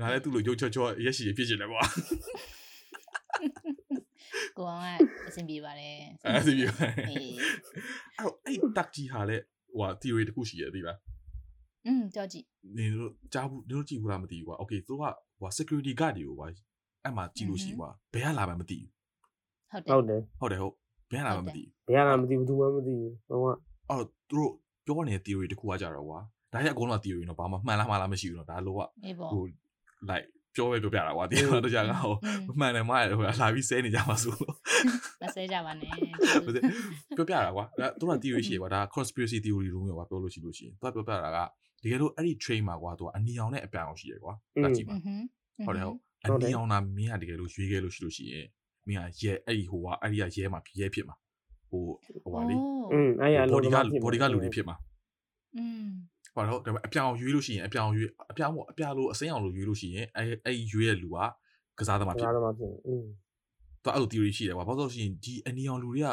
ငါလည်းသူ့လိုရုပ်ချောချောရက်ရှိဖြစ်ချင်တယ်ကွာကိုအောင်ကအဆင်ပြေပါတယ်အဲ့ဒီပြအေးအဲ့တော့အဲ့တက်ကြီးဟာလည်းဟို theory တစ်ခုရှိရသေးလားอืมကြောက်ကြည့်နေတို့ကြားဘူးနေတို့ကြည့်ဘူးလားမသိဘူးကွာ okay သူကဟို security guard တွေကိုကွာအဲ့မှာကြည့်လို့ရှိကွာဘယ်ကလာမှမသိဘူးဟုတ်တယ်ဟုတ်တယ်ဟုတ်တယ်ဟုတ်ဘယ်ကလာမှမသိဘူးဘယ်ကမှမသိဘူးသူမှမသိဘူးဟိုကအဲ့တော့သူတို့ပြောနေတဲ့ theory တစ်ခုကကြတော့ကွာဒါရအကုန်လုံး theory တော့ဘာမှမှန်လားမှားလားမရှိဘူးတော့ဒါလို့ကအေးပေါ့ဟို like ပြောပဲပြောပြတာကွာဒီတော့တခြားကဟို อืม မှန်တယ်မှားတယ်ဟိုလာပြီးဆဲနေကြမှာဆိုလို့ မဆဲကြပါနဲ့ ဟုတ်တယ်ပြောပြတာကွာဒါသူက theory ရှိရကွာဒါ conspiracy theory လို့မျိုးကွာပြောလို့ရှိလို့ရှိရင်သူကပြောပြတာကတကယ်လို့အဲ့ဒီ train မှာကွာသူကအနီအောင်နဲ့အပြောင်အောင်ရှိရကွာဒါကြည့်ပါ อือหือ ဟုတ်တယ်ဟုတ် ဟု အ တ်တယ် နီအောင်တာမင်းကတကယ်လို့ရွေးခဲ့လို့ရှိလို့ရှိရင်မင်းကရဲအဲ့ဒီဟိုကအဲ့ဒီကရဲမှာရဲဖြစ်မှာဟိုဟိုပါလေ อืมအဲ့ရအ ဘော် လုံး ဒီကဘော်ဒီကလူတွေဖြစ်မှာ อืม ဟုတ်တော့ဒါပေမဲ့အပြောင်ရွေးလို့ရှိရင်အပြောင်ရွေးအပြောင်ပေါ့အပြောင်လို့အစိမ်းအောင်လို့ရွေးလို့ရှိရင်အဲ့အဲ့ရွေးတဲ့လူကကစားသမားဖြစ် ဒါတော့မှဖြစ်อืม သူအဲ့လို theory ရှိတယ်ကွာဘာလို့လဲဆိုရင်ဒီအနီအောင်လူတွေက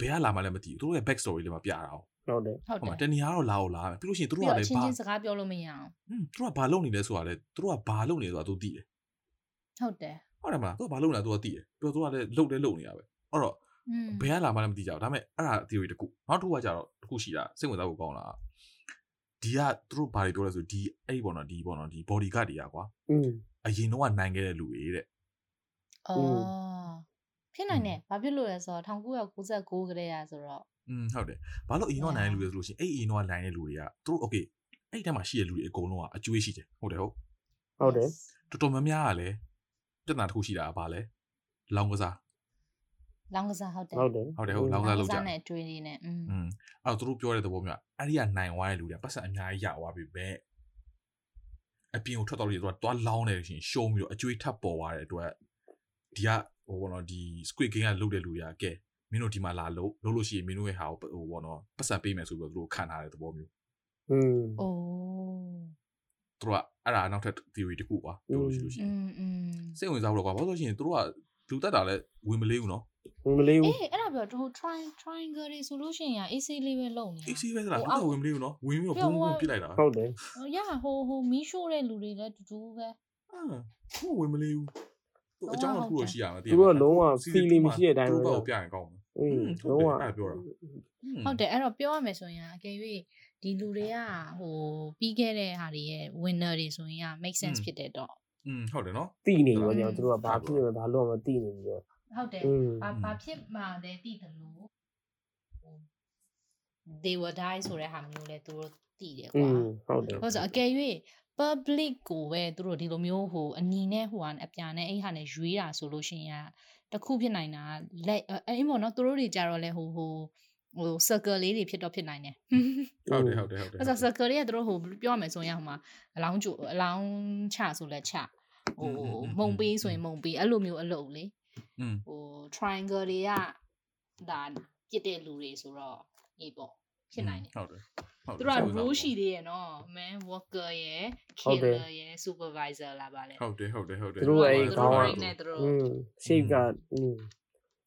ဘယ်ကလာမှလည်းမသိဘူးသူတို့ရဲ့ back story လေးမှာပြတာအောင် ဟုတ်တယ် ဟုတ် ဟုတ် တယ် မှာတနေရာတော့လာအောင်လာမယ်ပြီးလို့ရှိရင်သူ ပြီး တို့က တော့အ လည်း ချင်း ဘာ ချင်းစကားပြောလို့မရအောင် ဟွန်းသူတို့ကဘာလုပ်နေလဲဆိုတာလေသူတို့ကဘာလုပ်နေလဲဆိုတာသူသိတယ် ဟုတ်တယ် ဟုတ်တယ်မလားသူကဘာလုပ်နေတာသူကသိတယ်ပြီးတော့သူကလည်းလုပ်တယ်လုပ်နေတာပဲအဲ့တော့ อืม ဘယ်ကလာမှလည်းမသိကြဘူးဒါပေမဲ့အဲ့ဒါ theory တစ်ခုနောက်တစ်ခုကကြတော့တစ်ခုရှိတာစိတ်ဝင်စားဖို့ကောင်းတာ ဒီကသူတို့ဘာတွေပြောလဲဆိုဒီအဲ့ဒီပေါ့နော်ဒီပေါ့နော်ဒီ body guard တွေကကွာ อืม အရင်တော့ကနိုင်ခဲ့တဲ့လူတွေတဲ့ အော်ဖြစ်နိုင်တယ်ဘာဖြစ်လို့လဲဆိုတော့1996ကတည်းကဆိုတော့ อืมဟုတ်တယ်ဘာလို့အရင်တော့နိုင်တဲ့လူတွေဆိုလို့ရှိရင်အဲ့ဒီအရင်တော့နိုင်တဲ့လူတွေကသူတို့ okay အဲ့ဒီထဲမှာရှိတဲ့လူတွေအကုန်လုံးကအကျွေးရှိတယ်ဟုတ်တယ်ဟုတ် ဟုတ်တယ် တော်တော်များများကလည်းပြဿနာတစ်ခုရှိတာကဘာလဲလောင်းကစား လောင်းကစားဟုတ်တယ် ဟုတ်တယ် ဟုတ်တယ်ဟုတ်လောင်းကစားလုပ်ကြ နဲ့အတွေ့လေးနဲ့อืม อืมအဲ့တော့သူတို့ပြောတဲ့သဘောမျိုးကအဲ့ဒီကနိုင်သွားတဲ့လူတွေကပတ်စံအများကြီးရသွားပြီပဲအပြင်ကိုထွက်တော့လို့သူကသွားလောင်းနေလို့ရှိရင်ရှုံးပြီးတော့အကျွေးထပ်ပေါ်သွားတဲ့အတွက်ဒီကဟိုဘောနော်ဒီ squid game ကလုတ်တဲ့လူတွေကကဲမင်းတို့ဒီမှာလာလို့လို့လို့ရှိရင်မင်းတို့ရဲ့ဟာကိုဟိုဘောနော်ပတ်စံပေးမယ်ဆိုပြီးတော့သူတို့ခံထားတဲ့သဘောမျိုး อืม အိုး သူတို့ကအဲ့ဒါနောက်ထပ် theory တစ်ခုကွာပြောလို့ရှိလို့ရှိ อื ရင် มอืม စိတ်ဝင်စားဖို့တော့ကွာဘာလို့လဲဆိုရင်သူတို့ကလူတက်တာလည်းဝင်မလေးဘူးနော် ဝင်မလေးဘူးအေးအဲ့ဒါပြောဟို try triangle တွေဆိုလို့ရှိရင် AC လေးပဲလုံနေအေးစီးပဲသလားသူကဝင်မလေးဘူးနော်ဝင်ပြီးတော့ဘုံဘုံပြစ်လိုက်တာဟုတ်တယ်ရဟိုဟိုမီးရှို့တဲ့လူတွေလည်းတူတူပဲအာသူကဝင်မလေးဘူးသူအကြောင်းတစ်ခုတော့ရှိရမှာသူတို့ကလုံးဝ feeling မရှိတဲ့အတိုင်းသူပဲတို့တော့ပြရင်ကောင်းမယ်အေးဟုတ်လုံးတယ်ဝအဲ့ဒါပြောတာဟုတ်တယ်အဲ့တော့ပြောရမယ်ဆိုရင်အကယ်၍ဒီလူတွေကဟိုပြီးခဲ့တဲ့ဟာတွေရဲ့ winner တွေဆိုရင်က make sense ဖြစ်တယ်တော့อืมဟုတ်တယ်နော်တိနေရောကျွန်တော်တို့ကဘာဖြစ်နေလဲဘာလို့မှတိနေပြီးတော့ ဟုတ်တယ်ဘာဘာဖြစ်မှလဲသိတယ်လို့ဟို they will die ဆိုတဲ့ဟာမျိုးလဲသူတို့သိတယ်ကွာဟုတ်တယ်ဟုတ်ဆိုအကယ်၍ public ကိုပဲသူတို့ဒီလိုမျိုးဟိုအနီနဲ့ဟိုဟာအပြာနဲ့အဲ့ဟာနဲ့ရွေးတာဆိုလို့ရှင်ရတခုဖြစ်နိုင်တာလက်အဲ့ပေါ့နော်သူတို့တွေကြတော့လဲဟိုဟိုဟို circle လေးတွေဖြစ်တော့ဖြစ်နိုင်တယ်ဟုတ်တယ်ဟုတ်တယ်ဟုတ်တယ်အဲ့ဒါ circle တွေကသူတို့ဟိုပြောရမယ်ဆိုရင်ဟိုမှာအလောင်းကျအလောင်းချဆိုလဲချဟိုမုံပေးဆိုရင်မုံပေးအဲ့လိုမျိုးအလုပ်လေ ဟို triangle တွေကဒါပြစ်တဲ့လူတွေဆိုတော့အေးပေါ့ဖြစ်နိုင်တယ်ဟုတ်တယ်ဟုတ်တယ်သူက rule ရှိသေးရဲ့နော် man worker ရယ် killer ရယ် supervisor လာပါလေဟုတ်တယ်ဟုတ်တယ်ဟုတ်တယ်သူတို့အဲ့ခေါင်းနဲ့သူတို့ shape က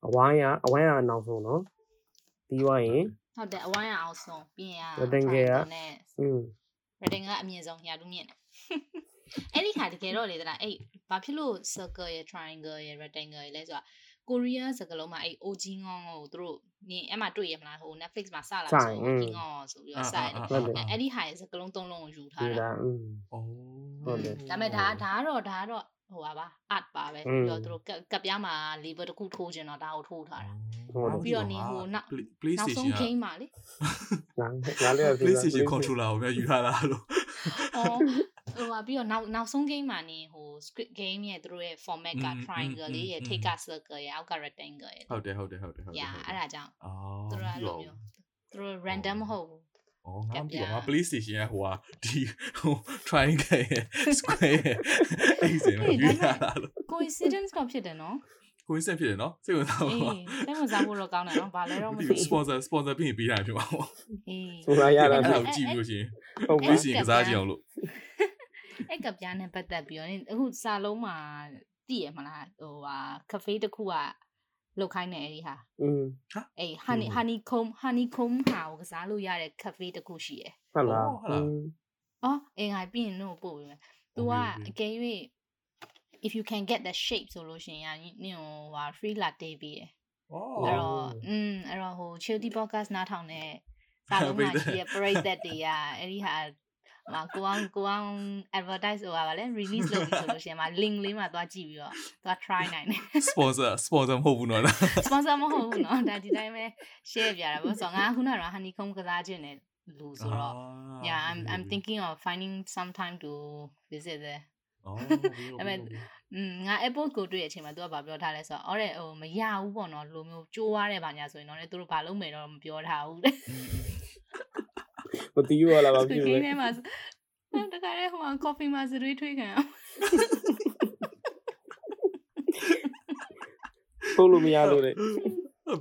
အဝိုင်းကအဝိုင်းကနောက်ဆုံးနော်ပြီးသွားရင်ဟုတ်တယ်အဝိုင်းကအောင်ဆုံးပြီးရင်ရတန်ကယ်ကอืมရတန်ကအမြင့်ဆုံးညာလူမြင့်တယ် အဲ့ဒီခါတကယ်တော့လေတလားအဲ့ဘာဖြစ်လို့ circle ရယ် triangle ရယ် rectangle ရယ်လဲဆိုတာကိုရီးယားစကားလုံးမှာအဲ့ OG ငေါကိုသူတို့မြင်အဲ့မှာတွေ့ရမလားဟို Netflix မှာစလာဆို OG ငေါဆိုပြီးတော့စရတယ်ဟုတ်တယ်အဲ့ဒီဟာရဲ့စကားလုံးသုံးလုံးကိုယူထားဒီတာလားอืมအိုးဟုတ်တယ်ဒါပေမဲ့ဒါဒါကတော့ဒါကတော့ ဟိုပါပါ art ပါပဲပြီးတော့သူတို့ကပ်ပြားမှာ lever တစ်ခုထိုးကျင်တော့ဒါကိုထိုးထားတာပြီးတော့နေဟိုနောက်နောက်ဆုံး game မှာလေလာလေ PlayStation controller ကိုမြန်ယူထားတာလို့အော်ဟိုပါပြီးတော့နောက်နောက်ဆုံး game မှာနေဟို script game ရဲ့သူတို့ရဲ့ format က triangle လေးရဲ့ take a circle ရဲ့အောက်က rectangle ရဲ့ဟုတ်တယ်ဟုတ်တယ်ဟုတ်တယ်ဟုတ်တယ် yeah အဲ့ဒါကြောင့်သူတို့အဲ့လိုမျိုးသူတို့ random မဟုတ်ဘူး အော်ငါမသိဘူးငါ PlayStation ကဟိုဟာဒီဟို triangle ရဲ့ square ရဲ့အဲ့ဒီစင်မှာယူထားတာလို့ coincidence တော့ဖြစ်တယ်နော်ကိုယ်စက်ဖြစ်တယ်နော်စိတ်ဝင်စားပါအေးစိတ်ဝင်စားဖို့တော့ကောင်းတယ်နော်ဘာလဲတော့မသိဘူး sponsor sponsor ပြင်ပေးတာဖြစ်ပါဘောအေးဟိုလာရတာအဲ့ဖြစ်ဒါကိုကြည့်လို့ရှိရင်ဟုတ်ပြီ PlayStation ကစားကြည့်အောင်လို့အဲ့ကပြားနဲ့ပတ်သက်ပြီးတော့အခုစာလုံးမှာသိရမလားဟိုဟာ cafe တစ်ခုက လောက်ခိုင်းနေအဲ့ဒီဟာ อืม အေး honey honeycomb honeycomb ဟာကိုကစားလို့ရတဲ့ cafe တစ်ခုရှိရယ် ဟုတ်လား ဟုတ်လား อืม အော်အေးငါပြီးရင်တော့ပို့ပေးမယ် तू က Okay, okay. အကယ်၍ if you can get the shape ဆိုလို့ရှိရင်နင်ဟိုဟာ free latte ပေးရယ် အော် အဲ့တော့อืมအဲ့တော့ဟို chilty podcast နားထောင်တဲ့စာလုံးမှာရှိတဲ့ပရိသတ်တွေကအဲ့ဒီဟာ ဟိုကိုအောင်ကိုအောင် advertise ဆိုတာပါလေ release လုပ်ပြီးဆိုလို့ရှိရင်မှာ link လေးမှာသွားကြည့်ပြီးတော့သွား try နိုင်တယ် sponsor sponsor မဟုတ်ဘူးနော် sponsor မဟုတ်ဘူးနော်ဒါဒီတိုင်းပဲ share ပြတာပေါ့ဆိုတော့ငါခုနက honeycomb ကစားခြင်းနဲ့လူဆိုတော့ yeah i'm i'm thinking of finding some time to visit there အော်အဲ့မဲ့ငါ airport ကိုတွေ့တဲ့အချိန်မှာသူကဗာပြောထားလဲဆိုတော့အော်တဲ့ဟိုမရဘူးပေါ့နော်လူမျိုးကြိုးွားတဲ့ဗာညာဆိုရင်တော့လေသူတို့ဗာလုံးမယ်တော့မပြောထားဘူး မတီးရလားဘာသူဖြစ်ကိလဲန်းထဲမှာအဲ့တခါလေဟို coffee မှာစရွေးထွေးခံအောင်ထုတ်လို့မရလို့လေ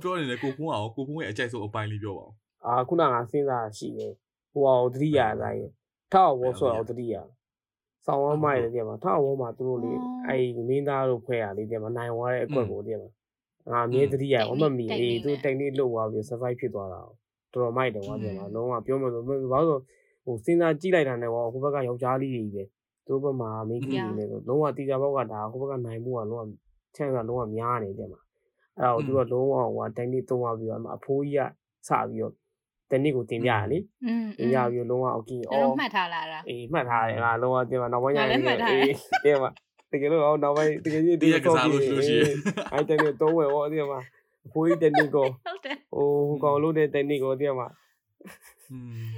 ပြောနေတယ်ကိုဖုန်းအောင်ကိုဖုန်းရဲ့အကြိုက်ဆုံးအပိုင်းလေးပြောပါဦးအာခုနကစဉ်းစားရှိတယ်ဟိုဟာကိုတတိယအတိုင်းထောက်ဝေါ်ဆိုတော့တတိယဆောင်းဝမ်းမိုက်တယ်ပြန်မှာထောက်ဝေါ်မှာသူတို့လေအဲ့မင်းသားတို့ဖွဲရလေးပြန်မှာနိုင်သွားတဲ့အကွက်ကိုပြန်မှာငါအမြဲတတိယဝမမီအေးသူတက်နိလုတ်သွားပြီး survive ဖြစ်သွားတာ တော်တော်မိုက်တယ်ကွာပြန်မှာလုံးဝပြောမှဆိုဘာလို့ဟိုစဉ်းစားကြည့်လိုက်တာနဲ့ဟိုဟိုဘက်ကယောက်ျားလေးတွေပဲသူတို့ဘက်မှာမိန်းကလေးတွေလည်းလုံးဝတီတာဘောက်ကဒါဟိုဘက်ကနိုင်မှုကလုံးဝချမ်းသာလုံးဝများနေတယ်မှာအဲ့ဒါကိုသူတို့လုံးဝဟိုတက်နိသုံးသွားပြီးတော့အဖိုးကြီးကစပြီးတော့တက်နိကိုတင်ပြရလေ อืม တင်ပြပြီးလုံးဝโอเค ကျွန် အော် တော်မှတ်ထားလာတာ အေးမှတ်ထားတယ်ငါလုံးဝတင်မှာနောက်ပိုင်းရ ငါလည်းမှတ်ထားတယ် တင်မှာတကယ်လို့အော်နောက်ပိုင်းတကယ်ကြီး တရက်ကစားလို့ရှိလို့ရှိရင် အဲ့တက်နိသုံးဝယ်ဟောတင်မှာ အဖိုးကြီး technical ဟုတ်တယ်ဟိုကောင်လို့တဲ့ technical တကယ်မှာ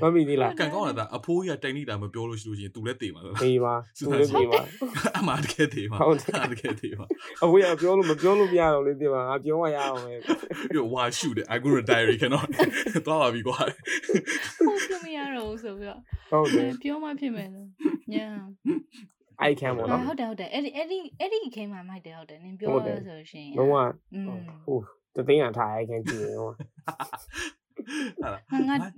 မမီဒီလားကန်ကောင်းလားအဖိုးကြီးကတိုင်နေတာမပြောလို့ရှိလို့ရှင်သူလည်းတေးပါလားတေးပါသူလည်းတေးပါအမားတကယ်တေးပါဟုတ်တယ်တကယ်တေးပါအဖိုးကြီးပြောလို့မပြောလို့မရတော့လေတေးပါငါပြောမှရအောင်ပဲပြီးတော့ဝါရှူတယ် I go to diary ကတော့သွားပါပြီကွာဟုတ်ပြောမရတော့ဆိုပြီးတော့ဟုတ်တယ်ပြောမှဖြစ်မယ်လို့ညာ I can ပေါ့နော်ဟုတ်တယ်ဟုတ်တယ်အဲ့ဒီအဲ့ဒီအဲ့ဒီ game မှာမိုက်တယ်ဟုတ်တယ်နင်ပြောရဆိုရှင်လုံးဝဟို တသိန်းရထားအိုက်ခံကြည့်ရင်ဟိုဟာလားငါငါ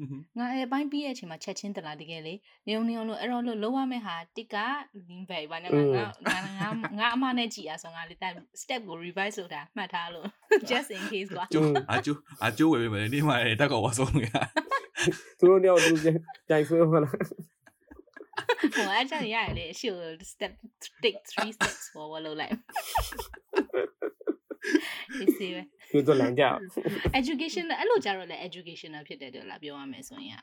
อืมငါအဲ့အပိုင်းပြီးရဲ့အချိန်မှာချက်ချင်းတလားတကယ်လေနေုံနေုံလို့အဲ့တော့လို့လုံးဝမဲ့ဟာတစ်ကလင်းဘယ်ဘာနဲ့ငါငါငါငါငါအမနဲ့ကြည်ရဆိုငါလေတက် step ကို revise ဆိုတာမှတ်ထားလို့ just in case ကွာကျိုးအကျိုးအကျိုးဝယ်ပေးမယ်နေမှာတက်ကောဝါဆုံးရသူတို့တော့သူကြိုင်ဆွဲမလားဟိုအဲ့ချက်ရတယ်လေရှု step take 3 steps forward လို့လိုက် ဒီစီပဲသူတို့လမ်းကြောက် education အဲ့လိုကြတော့လေ educational ဖြစ်တယ်တော့လားပြောရမယ်ဆိုရင်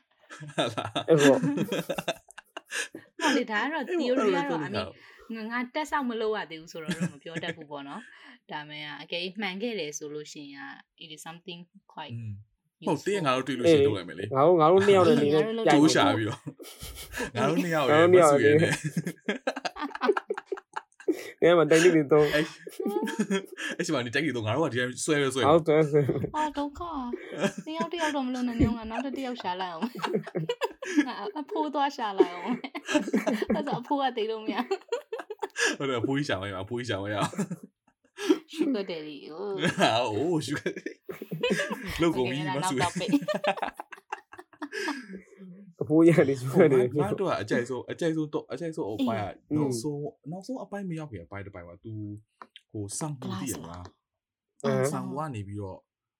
ဟာလားအဲ့ပေါ့ဟောလေဒါကတော့ theory ကတော့ I mean ငါငါတက်ဆောက်မလုပ်ရသေးဘူးဆိုတော့တော့မပြောတတ်ဘူးပေါ့နော်ဒါမဲ့အကယ်၍မှန်ခဲ့တယ်ဆိုလို့ရှိရင် it is something quite ဟုတ်တင်းငါတို့တွေ့လို့ရှိရင်လုပ်လိုက်မယ်လေငါတို့ငါတို့နှစ်ယောက်နဲ့နေနေကျိုးရှာပြီးတော့ငါတို့နှစ်ယောက်ရဲ့မဆူရဲနဲ့ အဲမှာတိုက်လိတွေတော့အဲ့အဲ့စီမနေတက်ကြီးတော့ငါတို့ကဒီတိုင်းဆွဲဆွဲအောက်တော့ဆိုအာဒုက္ခတယောက်တယောက်တော့မလို့နဲ့ညောင်းကနောက်တစ်ယောက်ရှာလိုက်အောင်ငါအဖိုးသွားရှာလိုက်အောင်အဲ့ဒါအဖိုးကတိတ်လို့မရဟုတ်တယ်အဖိုးကြီးရှာမရအဖိုးကြီးရှာမရရှုကတယ်ဒီဟိုဟာအိုးရှူလောက်ကုန်ပြီမဆူရဲ အဖိုးရတယ်ဆိုရတယ် ငါတို့ကအကြိုက်ဆုံးအကြိုက်ဆုံးတော့အကြိုက်ဆုံးအပိုင်းကနောက်ဆုံးနောက်ဆုံးအပိုင်းမရောက်ခင်အပိုင်းတစ်ပိုင်းက तू ဟိုစံပူတည်ရလား ဆန်ဝကနေပြီးတော့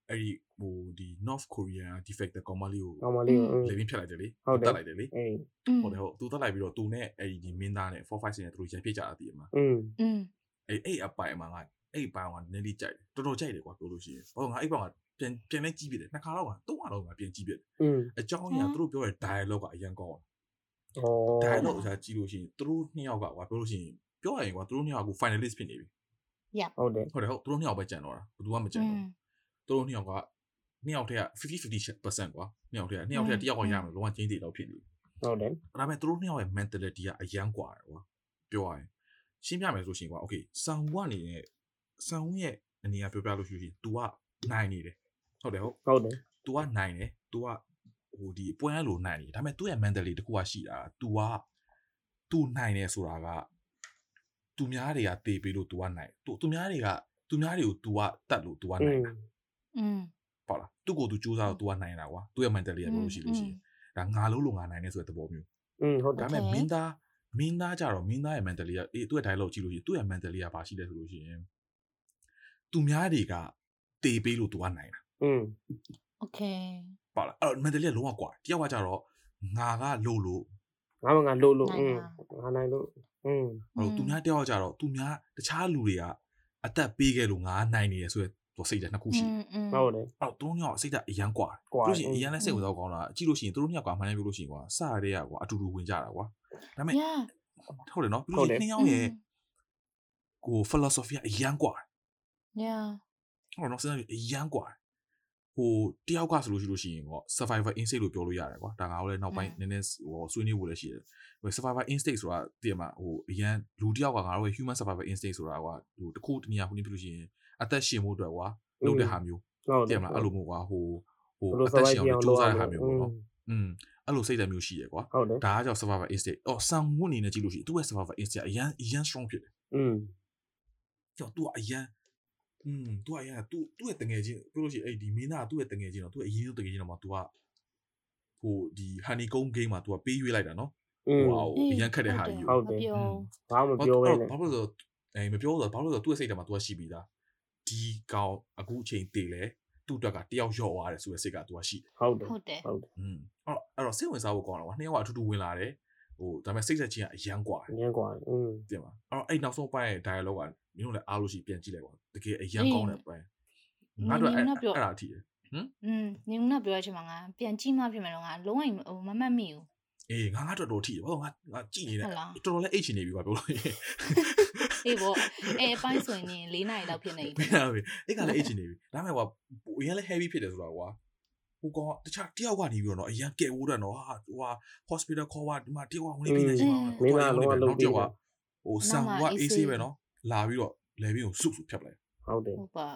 အဲ့ဒီဟိုဒီ North Korea defector ကောင်မလေးကို ကောင်းပါလေ လေဘင်းဖြတ်လိုက်တယ်လေ ဟုတ်တယ် တက်လိုက်တယ်လေ အေး ဟုတ်တယ်ဟုတ်သူတက်လိုက်ပြီးတော့သူနဲ့အဲ့ဒီမင်းသားနဲ့4 5 6နဲ့သူတို့ရန်ပြစ်ကြတာတည်မှာ อืม อืม အဲ့အဲ့အပိုင်မှာငါအဲ့အပိုင်ကနည်းနည်းကြိုက်တယ်တော်တော်ကြိုက်တယ်ကွာပြောလို့ရှိရင်ဘာလို့ငါအဲ့ပိုင်က ပြန်ပြန်လဲကြီးပြတယ်နှစ်ခါတော့ကသုံးခါတော့ငါပြန်ကြီးပြတယ် อืม အကြောင်းအရာသူတို့ပြောတဲ့ dialogue ကအရင်ကောင်း ဩ တယ် dialogue ဆိုတာကြည့်လို့ရှိရင်သူတို့နှစ်ယောက်ကကွာပြောလို့ရှိရင်ပြောရရင်ကွာသူတို့နှစ်ယောက်က finalist ဖြစ်နေပြီ ဟုတ်တယ် ဟုတ်တယ်ဟုတ်သူတို့နှစ်ယောက်ပဲကြံတော့တာဘယ်သူမှမကြံ อื တော့ ม သူတို့နှစ်ယောက်ကနှစ်ယောက်တည်းက50-50%ကွာနှစ်ယောက်တည်းကနှစ်ယောက်တည်းကတယောက်ကရမယ်လုံးဝချင်းတည်တော့ဖြစ်နေ ဟုတ်တယ် ဒါပေမဲ့သူတို့နှစ်ယောက်ရဲ့ mentality ကအရန်กว่าတယ်ကွာပြောရရင်ရှင်းပြမယ်ဆိုရှင်ကွာ okay ဆန်ဝကနေနဲ့ဆန်ဝရဲ့အနေအပြောပြလို့ရှိရင် तू ကနိုင်နေတယ် ဟုတ်တယ်ဟုတ် ဟုတ်တယ် तू ကနိုင်တယ် तू ကဟိုဒီပွဲလိုနိုင်နေဒါပေမဲ့သူ့ရဲ့ mentality တခုကရှိတာ तू က तू နိုင်တယ်ဆိုတာကသူများတွေကတေးပေးလို့ तू ကနိုင်သူသူများတွေကသူများတွေကို तू ကတတ်လို့ तू က อื နိုင် ม တာ อืม ပေါ့လားသူ့ကိုယ်သူစူးစမ်းတော့ तू ကနိုင်တာကွာသူ့ရဲ့ mentality ကပြောလို့ရှိလို့ရှိရင်ဒါငါလုံးလုံးငါနိုင်နေဆိုတဲ့သဘောမျိုး อืมဟုတ်တ ဒါ ယ် ပေမဲ့မင်းသားမင်းသားကြတော့မင်းသားရဲ့ mentality ကအေးသူ့ရဲ့ dialogue ကြည့်လို့ရှိရင်သူ့ရဲ့ mentality ကဘာရှိလဲဆိုလို့ရှိရင်သူများတွေကတေပေးလို့ तू ကနိုင်တာ อืม โอเค ပေါ့လားအဲ့တော့ mentality ကလုံးဝကွာတယောက်ကကြတော့ငါကလို့လို့ ငါမငါလို့လို့ နိုင် อืม တာ ငါနိုင်လို့อืม အဲ့တော့သူများတယောက်ကကြတော့သူများတခြားလူတွေကအသက်ပေးခဲ့လို့ငါနိုင်နေရဆိုရယ်သူစိတ်ဓာတ်နှစ်ခုရှိတယ် อืม ဟုတ်တယ် အဲ့တော့သူတို့ညောစိတ်ဓာတ်အရန်ကွာ ကွာ လို့ရှိရင်အရန်လည်းစိတ်ဝင်စားကောင်းတာကြည့်လို့ရှိရင်သူတို့ညောက်ကမှန်းနေပြီလို့ရှိရင်ကွာစရတဲ့ကကွာအတူတူဝင်ကြတာကွာဒါပေမဲ့ yeah ဟုတ်တယ်နော်ပြီးလို့ရှိရင်နှစ်ယောက်ရဲ့ကို philosophy ကအရန်ကွာ yeah ဟုတ်တော့စဉ်းစားကြည့်အရန်กว่า ဟိုတယောက်ကဆိုလို့ရှိလို့ရှိရင်တော့ survivor instinct လို့ပြောလို့ရတယ်ကွာဒါငါတို့လည်းနောက်ပိုင်းနည်းနည်းဟိုဆွေးနွေးဖို့လည်းရှိတယ်ဟို survivor instinct ဆိုတာတည်မှာဟိုအရန်လူတယောက်ကငါတို့ရဲ့ human survivor instinct ဆိုတာကွာဟိုတခုတနည်းခုနဖြစ်လို့ရှိရင်အသက်ရှင်ဖို့အတွက်ကွာလုပ်တဲ့ဟာမျိုး ဟုတ် တည်မလားအဲ့လိုမျိုးကွာဟိုဟို ဘယ်လို အသက်ရှင် survive အောင် အောင် စူး လုပ် စမ်း ရ တဲ့ မှာ ဟာမျိုးပေါ့နော်อืมအဲ့လိုစိတ်ဓာတ်မျိုးရှိရကွာ ဟုတ်တယ် ဒါကကြောင့် survivor instinct အော်ဆန်ဝတ်အနေနဲ့ကြည့်လို့ရှိရင်သူ့ရဲ့ survivor instinct အရန်အရန် strong ဖြစ်တယ် อืม ကျော် तू အရန် อืม तू အရန် तू သူ့ရဲ့တငယ်ချင်းပြောလို့ရှိရင်အဲ့ဒီမင်းသားသူ့ရဲ့တငယ်ချင်းတော့သူ့ရဲ့အရင်ဆုံးတငယ်ချင်းတော့မှ तू ကဟိုဒီ honeycomb game မှာ तू ကပေးရွေးလိုက်တာနော် อืม ဟိုအရန်ခက်တဲ့ဟာကြီး ဟုတ်တယ် မပြော ဘာမှမပြောဘဲနဲ့ ဘာလို့လဲဆိုတော့အဲမပြောတော့ဘာလို့လဲဆိုတော့သူ့ရဲ့စိတ်ထဲမှာ तू ကရှိပြီးသားဒီကောင်အခုအချိန်တည်လဲသူ့အတွက်ကတယောက်ရော့သွားတယ်ဆိုတဲ့စိတ်က तू ကရှိတယ် ဟုတ်တယ် ဟုတ်တယ် ဟုတ်တယ် อืมအဲ့တော့အဲ့တော့စိတ်ဝင်စားဖို့ကောင်းတာကွာနှစ်ယောက်ကအထူးထူးဝင်လာတယ်ဟိုဒါပေမဲ့စိတ်ဆက်ချင်းကအရန်กว่า အရင်กว่าอืม တင်ပါအဲ့တော့အဲ့နောက်ဆုံးပိုင်းရဲ့ dialogue က မင်းတို့လည်းအားလို့ရှိပြန်ကြည့်လိုက်ပါတကယ်အရန်ကောင်းတဲ့ပိုင်းငါတို့အဲ့အဲ့ဒါအထိတယ်อืมညုံနာပြောရချင်မှာငါပြန်ကြည့်မှဖြစ်မယ်တော့ငါလုံးဝဟိုမမတ်မိဘူးအေးငါငါတော်တော်ထိတယ်ဘာလို့ငါငါကြည့်နေတယ်ဟုတ်လားတော်တော်လေးအိတ်ချင်နေပြီကွာပြောလို့ရရင်အေးဗောအဲအပိုင်းဆိုရင်၄နာရီလောက်ဖြစ်နေပြီဘယ်လာပြီအဲ့ကလည်းအိတ်ချင်နေပြီဒါပေမဲ့ကွာအရင်လည်း heavy ဖြစ်တယ်ဆိုတာကွာဟိုကောင်တခြားတယောက်ကနေပြီးတော့နော်အရင်ကဲဝိုးတယ်နော်ဟာဟိုဟာ hospital call ကဒီမှာတယောက်ကဝင်နေပြီနေချင်ပါတော့မင်းသားလုံးဝလုံးပြီးဟိုဆန်ဝ AC ပဲနော် လာပြီးတော့လေပြီးကိုစုစုဖြတ်ပလိုက် ဟုတ်တယ် ဟုတ်ပါ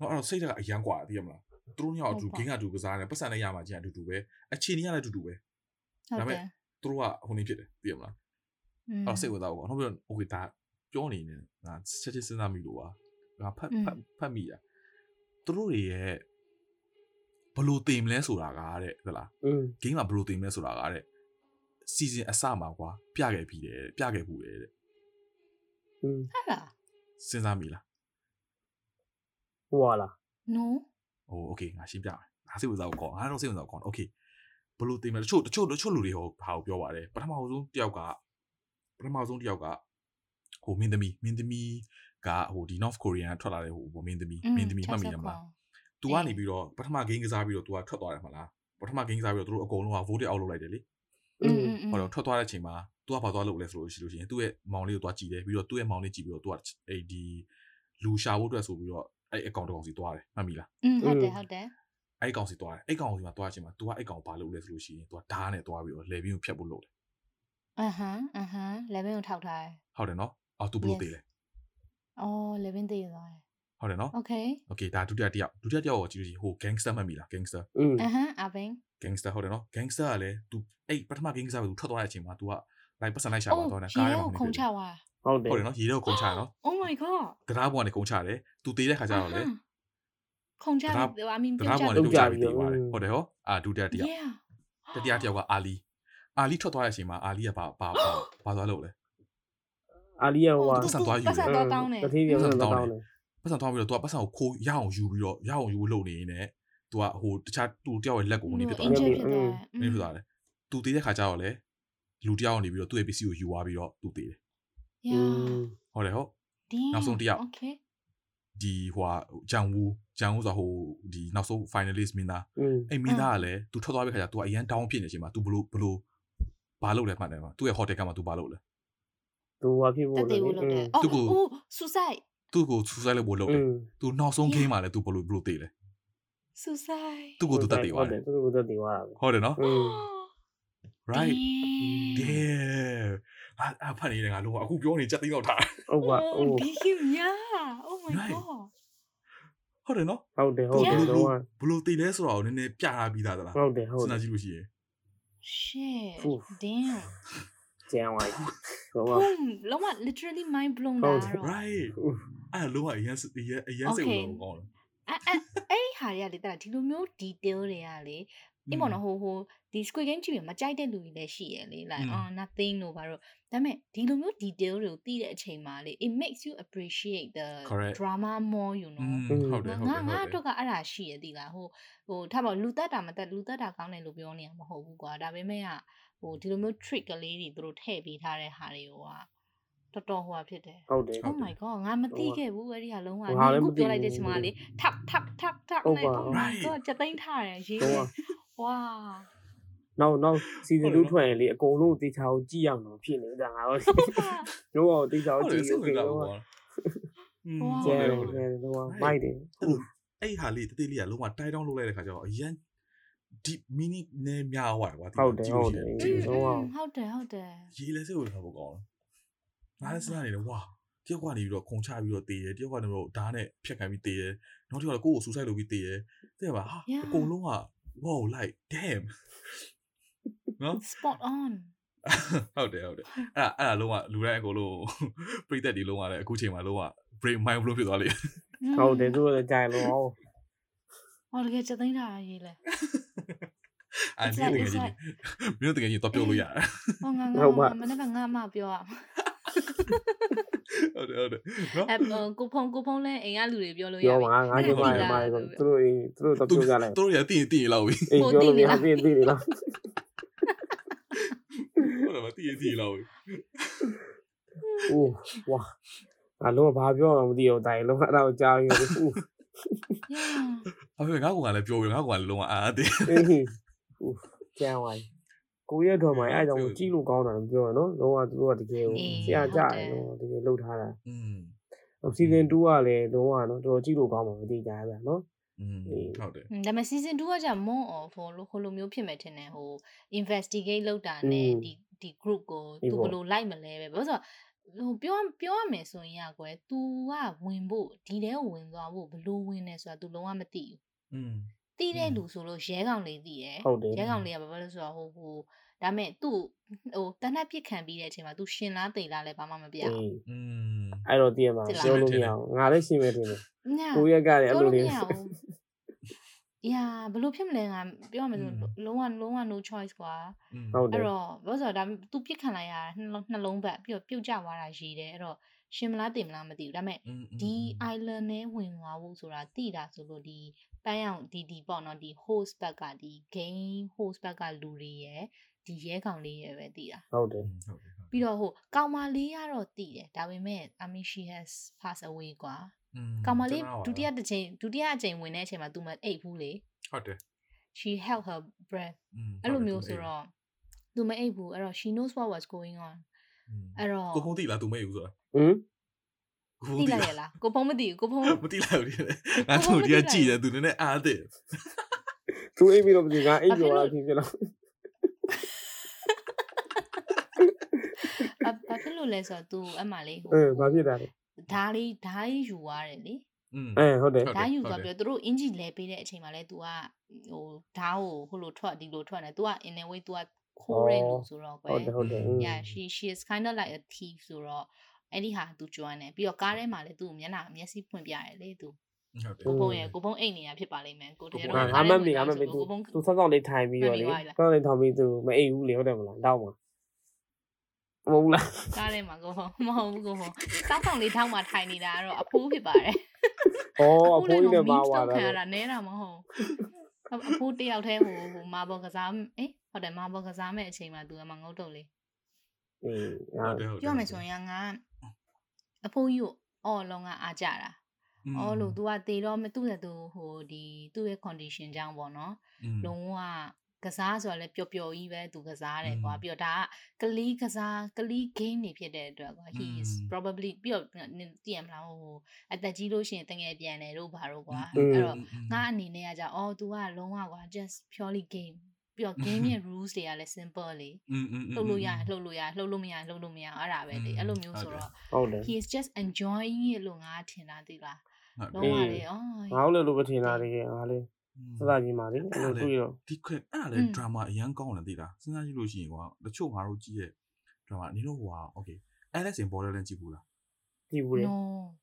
နော်အဲ့တော့စိတ်ကအရန်กว่าသိရမလားသူတို့ညောင်အတူ ဟုတ်ပါ ဂိမ်းကအတူကစားတယ်ပတ်စံနဲ့ရမှာချင်းအတူတူပဲအခြေအနေကလည်းအတူတူပဲ ဟုတ် ဒါပေမဲ့ တယ် သူတို့ကဟိုနေဖြစ်တယ်သိရမလား อืม အဲ့တော့စိတ်ဝင်စားဖို့ကောနောက်ပြီးတော့ okay ဒါပြောနေနေငါချက်ချင်းစဉ်းစားမိလို့ပါငါဖတ် อืม ဖတ်ဖတ်မိတာသူတို့တွေရဲ့ဘလို့တင်မလဲဆိုတာကတဲ့ဟုတ်လား อืม ဂိမ်းမှာဘလို့တင်မလဲဆိုတာကတဲ့ season အစမှာကွာပြခဲ့ပြီးတယ်ပြခဲ့ဘူးတယ်တဲ့ อืม ဟာလား စဉ်းစားမိလား ဟိုဟာလား no ဟို okay ငါရှင်းပြမယ်ငါစိတ်ဝင်စားဖို့ကောငါတော့စိတ်ဝင်စားဖို့ကော okay ဘလို့တင်မလဲတချို့တချို့တချို့လူတွေဟိုဟာကိုပြောပါတယ်ပထမဆုံးတယောက်ကပထမဆုံးတယောက်ကဟိုမင်းသမီးမင်းသမီးကဟိုဒီ North Korean ကထွက်လာတဲ့ဟိုမင်းသမီးမင်းသမီးမှတ်မိတယ်မလား तू ကနေပြီးတော့ပထမ game ကစားပြီးတော့ तू ကထွက်သွားတယ်မလားပထမ game ကစားပြီးတော့သူတို့အကုန်လုံးက vote out လုပ်လိုက်တယ်လေ อื อื ม ม อืม ဟောတော့ထွက်သွားတဲ့အချိန်မှာ तू ကဘာသွားလုပ်လဲဆိုလို့ရှိလို့ရှိရင်သူ့ရဲ့မောင်လေးကိုသွားကြည့်တယ်ပြီးတော့သူ့ရဲ့မောင်လေးကြည့်ပြီးတော့ तू ကအဲ့ဒီလူရှာဖို့အတွက်ဆိုပြီးတော့အဲ့အကောင့်တစ်ကောင်စီသွားတယ်မှတ်မိလား อืมဟုတ်တယ်ဟုတ်တယ် အ အဲ့ကောင်စီသွားတယ်အဲ့ကောင်စီမှာသွားချင်မှာ तू ကအဲ့ကောင်ဘာလုပ်လဲဆိုလို့ရှိရင် तू ကဓာတ်နဲ့သွားပြီးတော့ level ကိုဖြတ်ဖို့လုပ်တယ် အဟမ်အဟမ်11ကိုထောက်ထားတယ် ဟုတ်တယ်နော်အော် तू ဘလို့ Yes. သေးလဲ အော်11သေးသွားတယ် ဟုတ်တယ်နော် Okay okay ဒါဒုတိယတစ်ယောက်ဒုတိယတစ်ယောက်ကိုကြည့်လို့ရှိရင်ဟို gangster မှတ်မိလား gangster อืม အဟမ်အဘင်း gangster ဟုတ်တယ်နော် gangster ကလည်း तू အဲ့ပထမ gangster ကို तू ထွက်သွားတဲ့အချိန်မှာ तू က လိုက်ပတ်စံလိုက်ရှာပါတော့နဲ့ကားရဲမှာခုန်ချသွားဟုတ်တယ်ဟုတ်တယ်နော်ရေတော့ခုန်ချနော် Oh my god ကဒါပေါ်ကနေခုန်ချတယ်သူတေးတဲ့ခါကျတော့လေခုန်ချတယ်အမင်းပြန်ချတယ်တော့ကြာပြီးတေးပါတယ်ဟုတ်တယ်ဟောအာဒူတက်တရားတတရားတယောက်ကအာလီအာလီထွက်သွားတဲ့အချိန်မှာအာလီကဘာဘာဘာသွားလို့လဲအာလီကဟိုပတ်စံသွားယူတယ်ပတ်စံသွားတောင်းတယ်တတိယပတ်စံသွားတောင်းတယ်ပတ်စံသွားပြီးတော့သူကပတ်စံကိုခိုးရအောင်ယူပြီးတော့ရအောင်ယူလို့နေနေသူကဟိုတခြားသူတယောက်ရဲ့လက်ကိုဝင်နေဖြစ်သွားတယ်ဝင်နေဖြစ်သွားတယ်သူတေးတဲ့ခါကျတော့လေ လူတယောက်ကနေပြီးတော့သူ့ရဲ့ပစ္စည်းကိုယူသွားပြီးတော့သူ့သေးတယ်။ Yeah. ဟုတ်တယ်ဟုတ်။နောက်ဆုံးတယောက် Okay. ဒီဟိုဟာဂျန်ဝူဂျန်ဝူဆိုတာဟိုဒီနောက်ဆုံး finalist မင်းသားအဲ့မင်းသားကလည်း तू ထွက်သွားပြီခါကျ तू အရန် down ဖြစ်နေချိန်မှာ तू ဘလို့ဘလို့ဘာလုပ်လဲမှတ်တယ်မှာ तू ရဲ့ hotel ကမှာ तू ဘာလုပ်လဲ။ तू ဟာဖြစ်ဖို့တက်တယ်လို့လုပ်တယ်။သူ့ကို suicide သူ့ကို suicide လုပ်ဖို့လုပ်တယ်။ तू နောက်ဆုံး game မှာလည်း तू ဘလို့ဘလို့သေးလဲ။ suicide သူ့ကို तू တက်သေးသွားတယ်။သူ့ကို तू တက်သေးသွားတာပဲ။ဟုတ်တယ်နော်။ right Damn. yeah အာအဖတ်နေတယ်ငါလုံးဝအခုပြောနေချက်သိမ်းတော့ထားဟုတ်ပါ Oh, အိုးဒီကမြာ Oh my Right. god ဟုတ်တယ်နော်ဟုတ်တယ်ဟုတ်တယ် Yeah. တော့ဘလို့သေးလဲဆိုတော့နည်းနည်းပြထားပြီးသားသလားဟုတ်တယ်ဟုတ်စဉ်းတယ်စားကြည့်လို့ရှိရင် Shit Oof. Damn ကျန်သွားပြီဟုတ်ပါ Boom လုံးဝ literally mind blown ဟုတာတ်တယ်တော့ right အဲ့လုံးဝအရင်အရင်အရင်စိတ်ဝင်လို့ကောင်းတယ်အဲ့အဲ့အဲ့ဒီဟာတွေကလေတာဒီလိုမျိုး detail တွေကလေ အေးပေါ့နော်ဟိုဟိုဒီ Squid Game ကြည့်ပြီးမကြိုက်တဲ့လူတွေလည်းရှိရလေ like oh nothing လို့ဘာလို့ဒါပေမဲ့ဒီလိုမျိုး detail တွေကိုသိတဲ့အချိန်မှာလေ it makes you appreciate the drama more you know ဟုတ်တယ်ဟုတ်တယ်ငါငါတို့ကအဲ့ဒါရှိရသေးလားဟိုဟိုထားပါလူသက်တာမသက်လူသက်တာကောင်းတယ်လို့ပြောနေတာမဟုတ်ဘူးကွာဒါပေမဲ့ကဟိုဒီလိုမျိုး trick ကလေးတွေသူတို့ထည့်ပေးထားတဲ့ဟာတွေကတော်တော်ဟိုဟာဖြစ်တယ်ဟုတ်တယ် Oh my god ငါမသိခဲ့ဘူးအဲ့ဒီဟာလုံးဝငါခုပြောလိုက်တဲ့ချိန်မှာလေ tap tap tap tap နဲ့ Oh my god ချက်သိမ်းထားတယ်ရေး ဝါနောက်နောက်စီဇန်ဟုတ်တယ်2ထွက်ရင်လေအကုန်လုံးတေချာကိုကြည့်ရအောင်တော့ဖြစ်နေတာငါတော့တော့တေချာဟုကိုတ်တကြယ်ည့်စိတ်ရဝင်အောင်စားတော့ဘူးကွာ Wow. ကျန်ဟုတ်တတယ်ယ်ဟုတ်တယ်တော့မိုက်တယ်အဲ့ဟာလေးတတိလေးကလုံးဝတိုက်တောင်းလုပ်လိုက်တဲ့ခါကျတော့အရင် deep meaning နဲ့များသွားတယ်ကွာဟုတ်တယ်ဟုတ်တယ်ကြည့်လို့ရှိရင်ဟုတ်ပါဟုတ်တယ်ဟုတ်တယ်ရေးလဲစိတ်ဝင်စားဖို့ကောင်းတယ်ငါလည်းစဉ်းစားနေတယ်ဝါတယောက်ကနေပြီးတော့ခုံချပြီးတော့တေးတယ်တယောက်ကနေပြီးတော့ဓာတ်နဲ့ဖြတ်ခံပြီးတေးတယ်နောက်တစ်ယောက်ကကိုယ့်ကိုဆူဆိုင်လုပ်ပြီးတေးတယ်တဲ့ပါဟာအကုန်လုံးက wow like damn နော် spot on ဟုတ်တယ်ဟုတ်တယ်အဲ့ဒါအဲ့ဒါလုံးဝလူတိုင်းအကုန်လုံးပြိသက်ဒီလုံးဝလည်းအခုချိန်မှာလုံးဝ brain mind blow ဖြစ်သွားလိမ့်ဟုတ်တယ်သူတို့ကြိုင်လို့ဟုတ်ဟောတကယ်ချက်သိမ်းထားတာရေးလဲအဲ့ဒီ It's တ like- ကယ် it's ကြီး like- မင်းတို့တကယ်ကြီးတော့ပြောလို့ရတယ်ဟောငါဟုတ်ပါငါမနေ့ကငါမပြောရ ဟုတ်တယ်ဟုတ်တယ်နော်အဲ့ကိုဖုံကိုဖုံလဲအိမ်ကလူတွေပြောလို့ရပြောပြီပါငါပြောပါရပါဆိုသူတို့သူတို့တော့ပြောကြလိုက်သူတို့ရတည်တည်လောက်ပြီအေးပြောလို့မရသေးသေးလားဟုတ်တယ်မတည်တည်လောက်ပြီအိုးဝါအလုံးဘာပြောမှမသိတော့တိုင်လုံးအဲ့ဒါကိုကြားပြီးဦး Yeah အဖေငါကလည်းပြောပြီးငါကလည်းလုံးဝအာအသေးအေးဦးကျန်သွား ကိုရဲ့တော်မှာအဲ့ကြောင့်ကြည့်လို့ကောင်းတာပြောရနော်လုံးဝသူတို့ကတကယ်ကိုဆရာကြတယ်နော်တကယ်လှုပ်ထားတာ อืม စီဇန်2ကလည်းလုံးဝနော်တော်ကြည့်လို့ကောင်းမှာမသိကြဗျာနော် อืม အေး ဟုတ်တယ် ဒါပေမဲ့ season 2ကကြာ more of ဟိုလိုဟိုလိုမျိုးဖြစ်မယ်ထင်တယ်ဟို investigate လုပ်တာနဲ့ဒီဒီ group ကို အေး သူ ပေါ့ ဘယ်လိုလိုက်မလဲပဲဘာလို့ဆိုတော့ဟိုပြောပြောရမယ်ဆိုရင်ရကွယ် तू ကဝင်ဖို့ဒီတဲကိုဝင်သွားဖို့ဘယ်လိုဝင်လဲဆိုတာ तू လုံးဝမသိဘူး อืม သိတဲ့ อืม လူဆိုလို့ရဲကောင်လေးသိရယ် ဟုတ်တယ် ရဲကောင်လေးကဘာဖြစ်လို့ဆိုတော့ဟိုဟိုဒါပေမဲ့သူ့ဟိုတနက်ပြစ်ခံပြီးတဲ့အချိန်မှာ तू ရှင်လားတိတ်လားလဲဘာမှမပြဘူး အေး อืม အဲ့တော့တည်ရမှာ သိလား ပြောလို့မရအောင်ငါလည်းရှင်းမယ်တင်တယ် ညာ ကိုရက်ကလည်းအဲ့ ပြော လို လို့မ လေး ရဘူး။ညာဘယ်လိုဖြစ်မလဲငါပြောရမယ်ဆို อืม လုံးဝလုံးဝ no choice ကွာ อืม ဟုတ်တယ် အဲ့တော့ဘာလို့ဆိုတော့ဒါ तू ပြစ်ခံလိုက်ရတာနှလုံးနှလုံးဘက်ပြီးတော့ပြုတ်ကျသွားတာရေးတယ်အဲ့တော့ရှင်မလားတင်မလားမသိဘူးဒါပေမဲ့ อืม ဒီ island နဲ့ဝင်သွားဖို့ဆိုတာတိတာဆိုလို့ဒီ ပန်းအောင်ဒီဒီပေါ့နော်ဒီ host ဘက်ကဒီ game host ဘက်ကလူတွေရယ်ဒီရဲကောင်လေးရယ်ပဲတိတာ ဟုတ်တယ် ဟုတ်တယ်ဟုတ်တယ် ပြီးတော့ဟိုကောင်မလေးကတော့တိတယ်ဒါပေမဲ့ I mean she has passed away ကွာ อื ကောင်မလေး ကျွန်တော် ဒုတိယတစ်ချိန်ဒုတိယအချိန်ဝင်တဲ့အချိန်မှာ तू မအိတ်ဘူးလေ ဟုတ်တယ် she held her breath อืม အဲ့လိုမျိုးဆိုတော့ तू မအိတ်ဘူးအဲ့တော့ she knows what was going on အဲ့တော့ ကိုဖုန်းတိလား तू မေ့ဘူးဆိုတာ ဟင် ကိုဖုန်း သိ တိ လိုက် လား ရလားကိုဖုံးမသိဘူးကိုဖုံး မတိလိုက်ဘူးဒီလေငါ ကိုဖုန်း တို့ မ ဒီ သိ က လိုက် ကြည်တယ် तू နည်းနည်းအားတယ် သူအိပ်ပြီးတော့မသိငါအိပ်ကြော်တာဖြစ်ဖြစ်တော့ဘာဘာဖြစ်လို့လဲဆိုတော့ तू အမှလေးဟို အဲဘာဖြစ်တာလဲ ဓားလေးဓားလေးယူရတယ်လေ อืม အဲဟုတ်တယ် ဟုတ် ဓားယူဆိုပြီးတော့သူတို့အင်ဂျီလဲပေးတဲ့အချိန်မှာလဲ तू ကဟိုဓားကိုဟိုလိုထွက်ဒီလိုထွက်နေ तू က in a way तू ကခိုးရဲလို့ဆိုတော့ကွယ် ဟုတ်တယ်ဟုတ်တယ် yeah she she is kind of like a thief ဆိုတော့ အဲ့ဒီဟာသူကျွမ်းတယ်ပြီးတော့ကားထဲမှာလည်းသူ့မျက်နှာမျက်စိဖွင့်ပြရတယ်လေသူကိုဘုံရဲ့ကိုဘုံအိတ်နေရဖြစ်ပါလိမ့်မယ်ကိုတကယ်တော့အမမေအမမေသူသူဆောက်ဆောက်လေးထိုင်ပြီးတော့လေဆောက်လေးထိုင်ပြီးသူမအိတ်ဘူးလေဟုတ်တယ်မလားတောက်မှာမဟုတ်လားကားထဲမှာကိုဘုံမဟုတ်ဘူးကိုဘုံဆောက်ဆောက်လေးထောင်းမှာထိုင်နေတာကတော့အဖိုးဖြစ်ပါတယ်ဩအဖိုးကြီးနဲ့ပါသွားတာခံရတာနဲတာမဟုတ်အဖိုးတယောက်တည်းဟိုဟိုမာဘောကစားအေးဟုတ်တယ်မာဘောကစားမဲ့အချိန်မှာသူကမှငုတ်တုတ်လေးအေးပြောမယ်ဆိုရင်ငါ အဖိုးကြီးကိုအော်လုံးကအားကြတာအော်လို့ तू ကတေတော့မသူ့နဲ့သူဟိုဒီသူ့ရဲ့ condition ကြောင့်ပေါ့နော်လုံးဝကစားဆိုတော့လည်းပျော်ပျော်ကြီးပဲသူကစားတယ်ကွာပြီးတော့ဒါကကလီကစားကလီ game တွေဖြစ်တဲ့အတွက်ကွာ he is probably ပြီးတော့တည်ရမလားဟိုအသက်ကြီးလို့ရှိရင်တငယ်ပြန်တယ်တို့ဘာတို့ကွာအဲ့တော့ငါအနေနဲ့ကကြာအော် तू ကလုံးဝကွာ just purely game ပြီးတော့ game ရဲ့ rules တွေကလည်း simple လေလှုပ်လို့ရလှုပ်လို့ရလှုပ်လို့မရလှုပ်လို့မရအဲ့ဒါပဲလေအဲ့လိုမျိုးဆိုတော့ he is just enjoying it လို့ငါထင်တာသိလားလုံးဝလေအော်ငါလည်းလိုပဲထင်တာလေငါလည်းစသကြီးမှာလေအဲ့လိုတွေ့တော့ဒီခွဲအဲ့ဒါလေ drama အရန်ကောင်းတယ်သိလားစဉ်းစားကြည့်လို့ရှိရင်ကွာတချို့ငါတို့ကြည့်ရဲ့ drama နေတော့ဟိုဟာ okay Alice in Borderland ကြည့်ဘူးလားကြည့်ဘူးလေ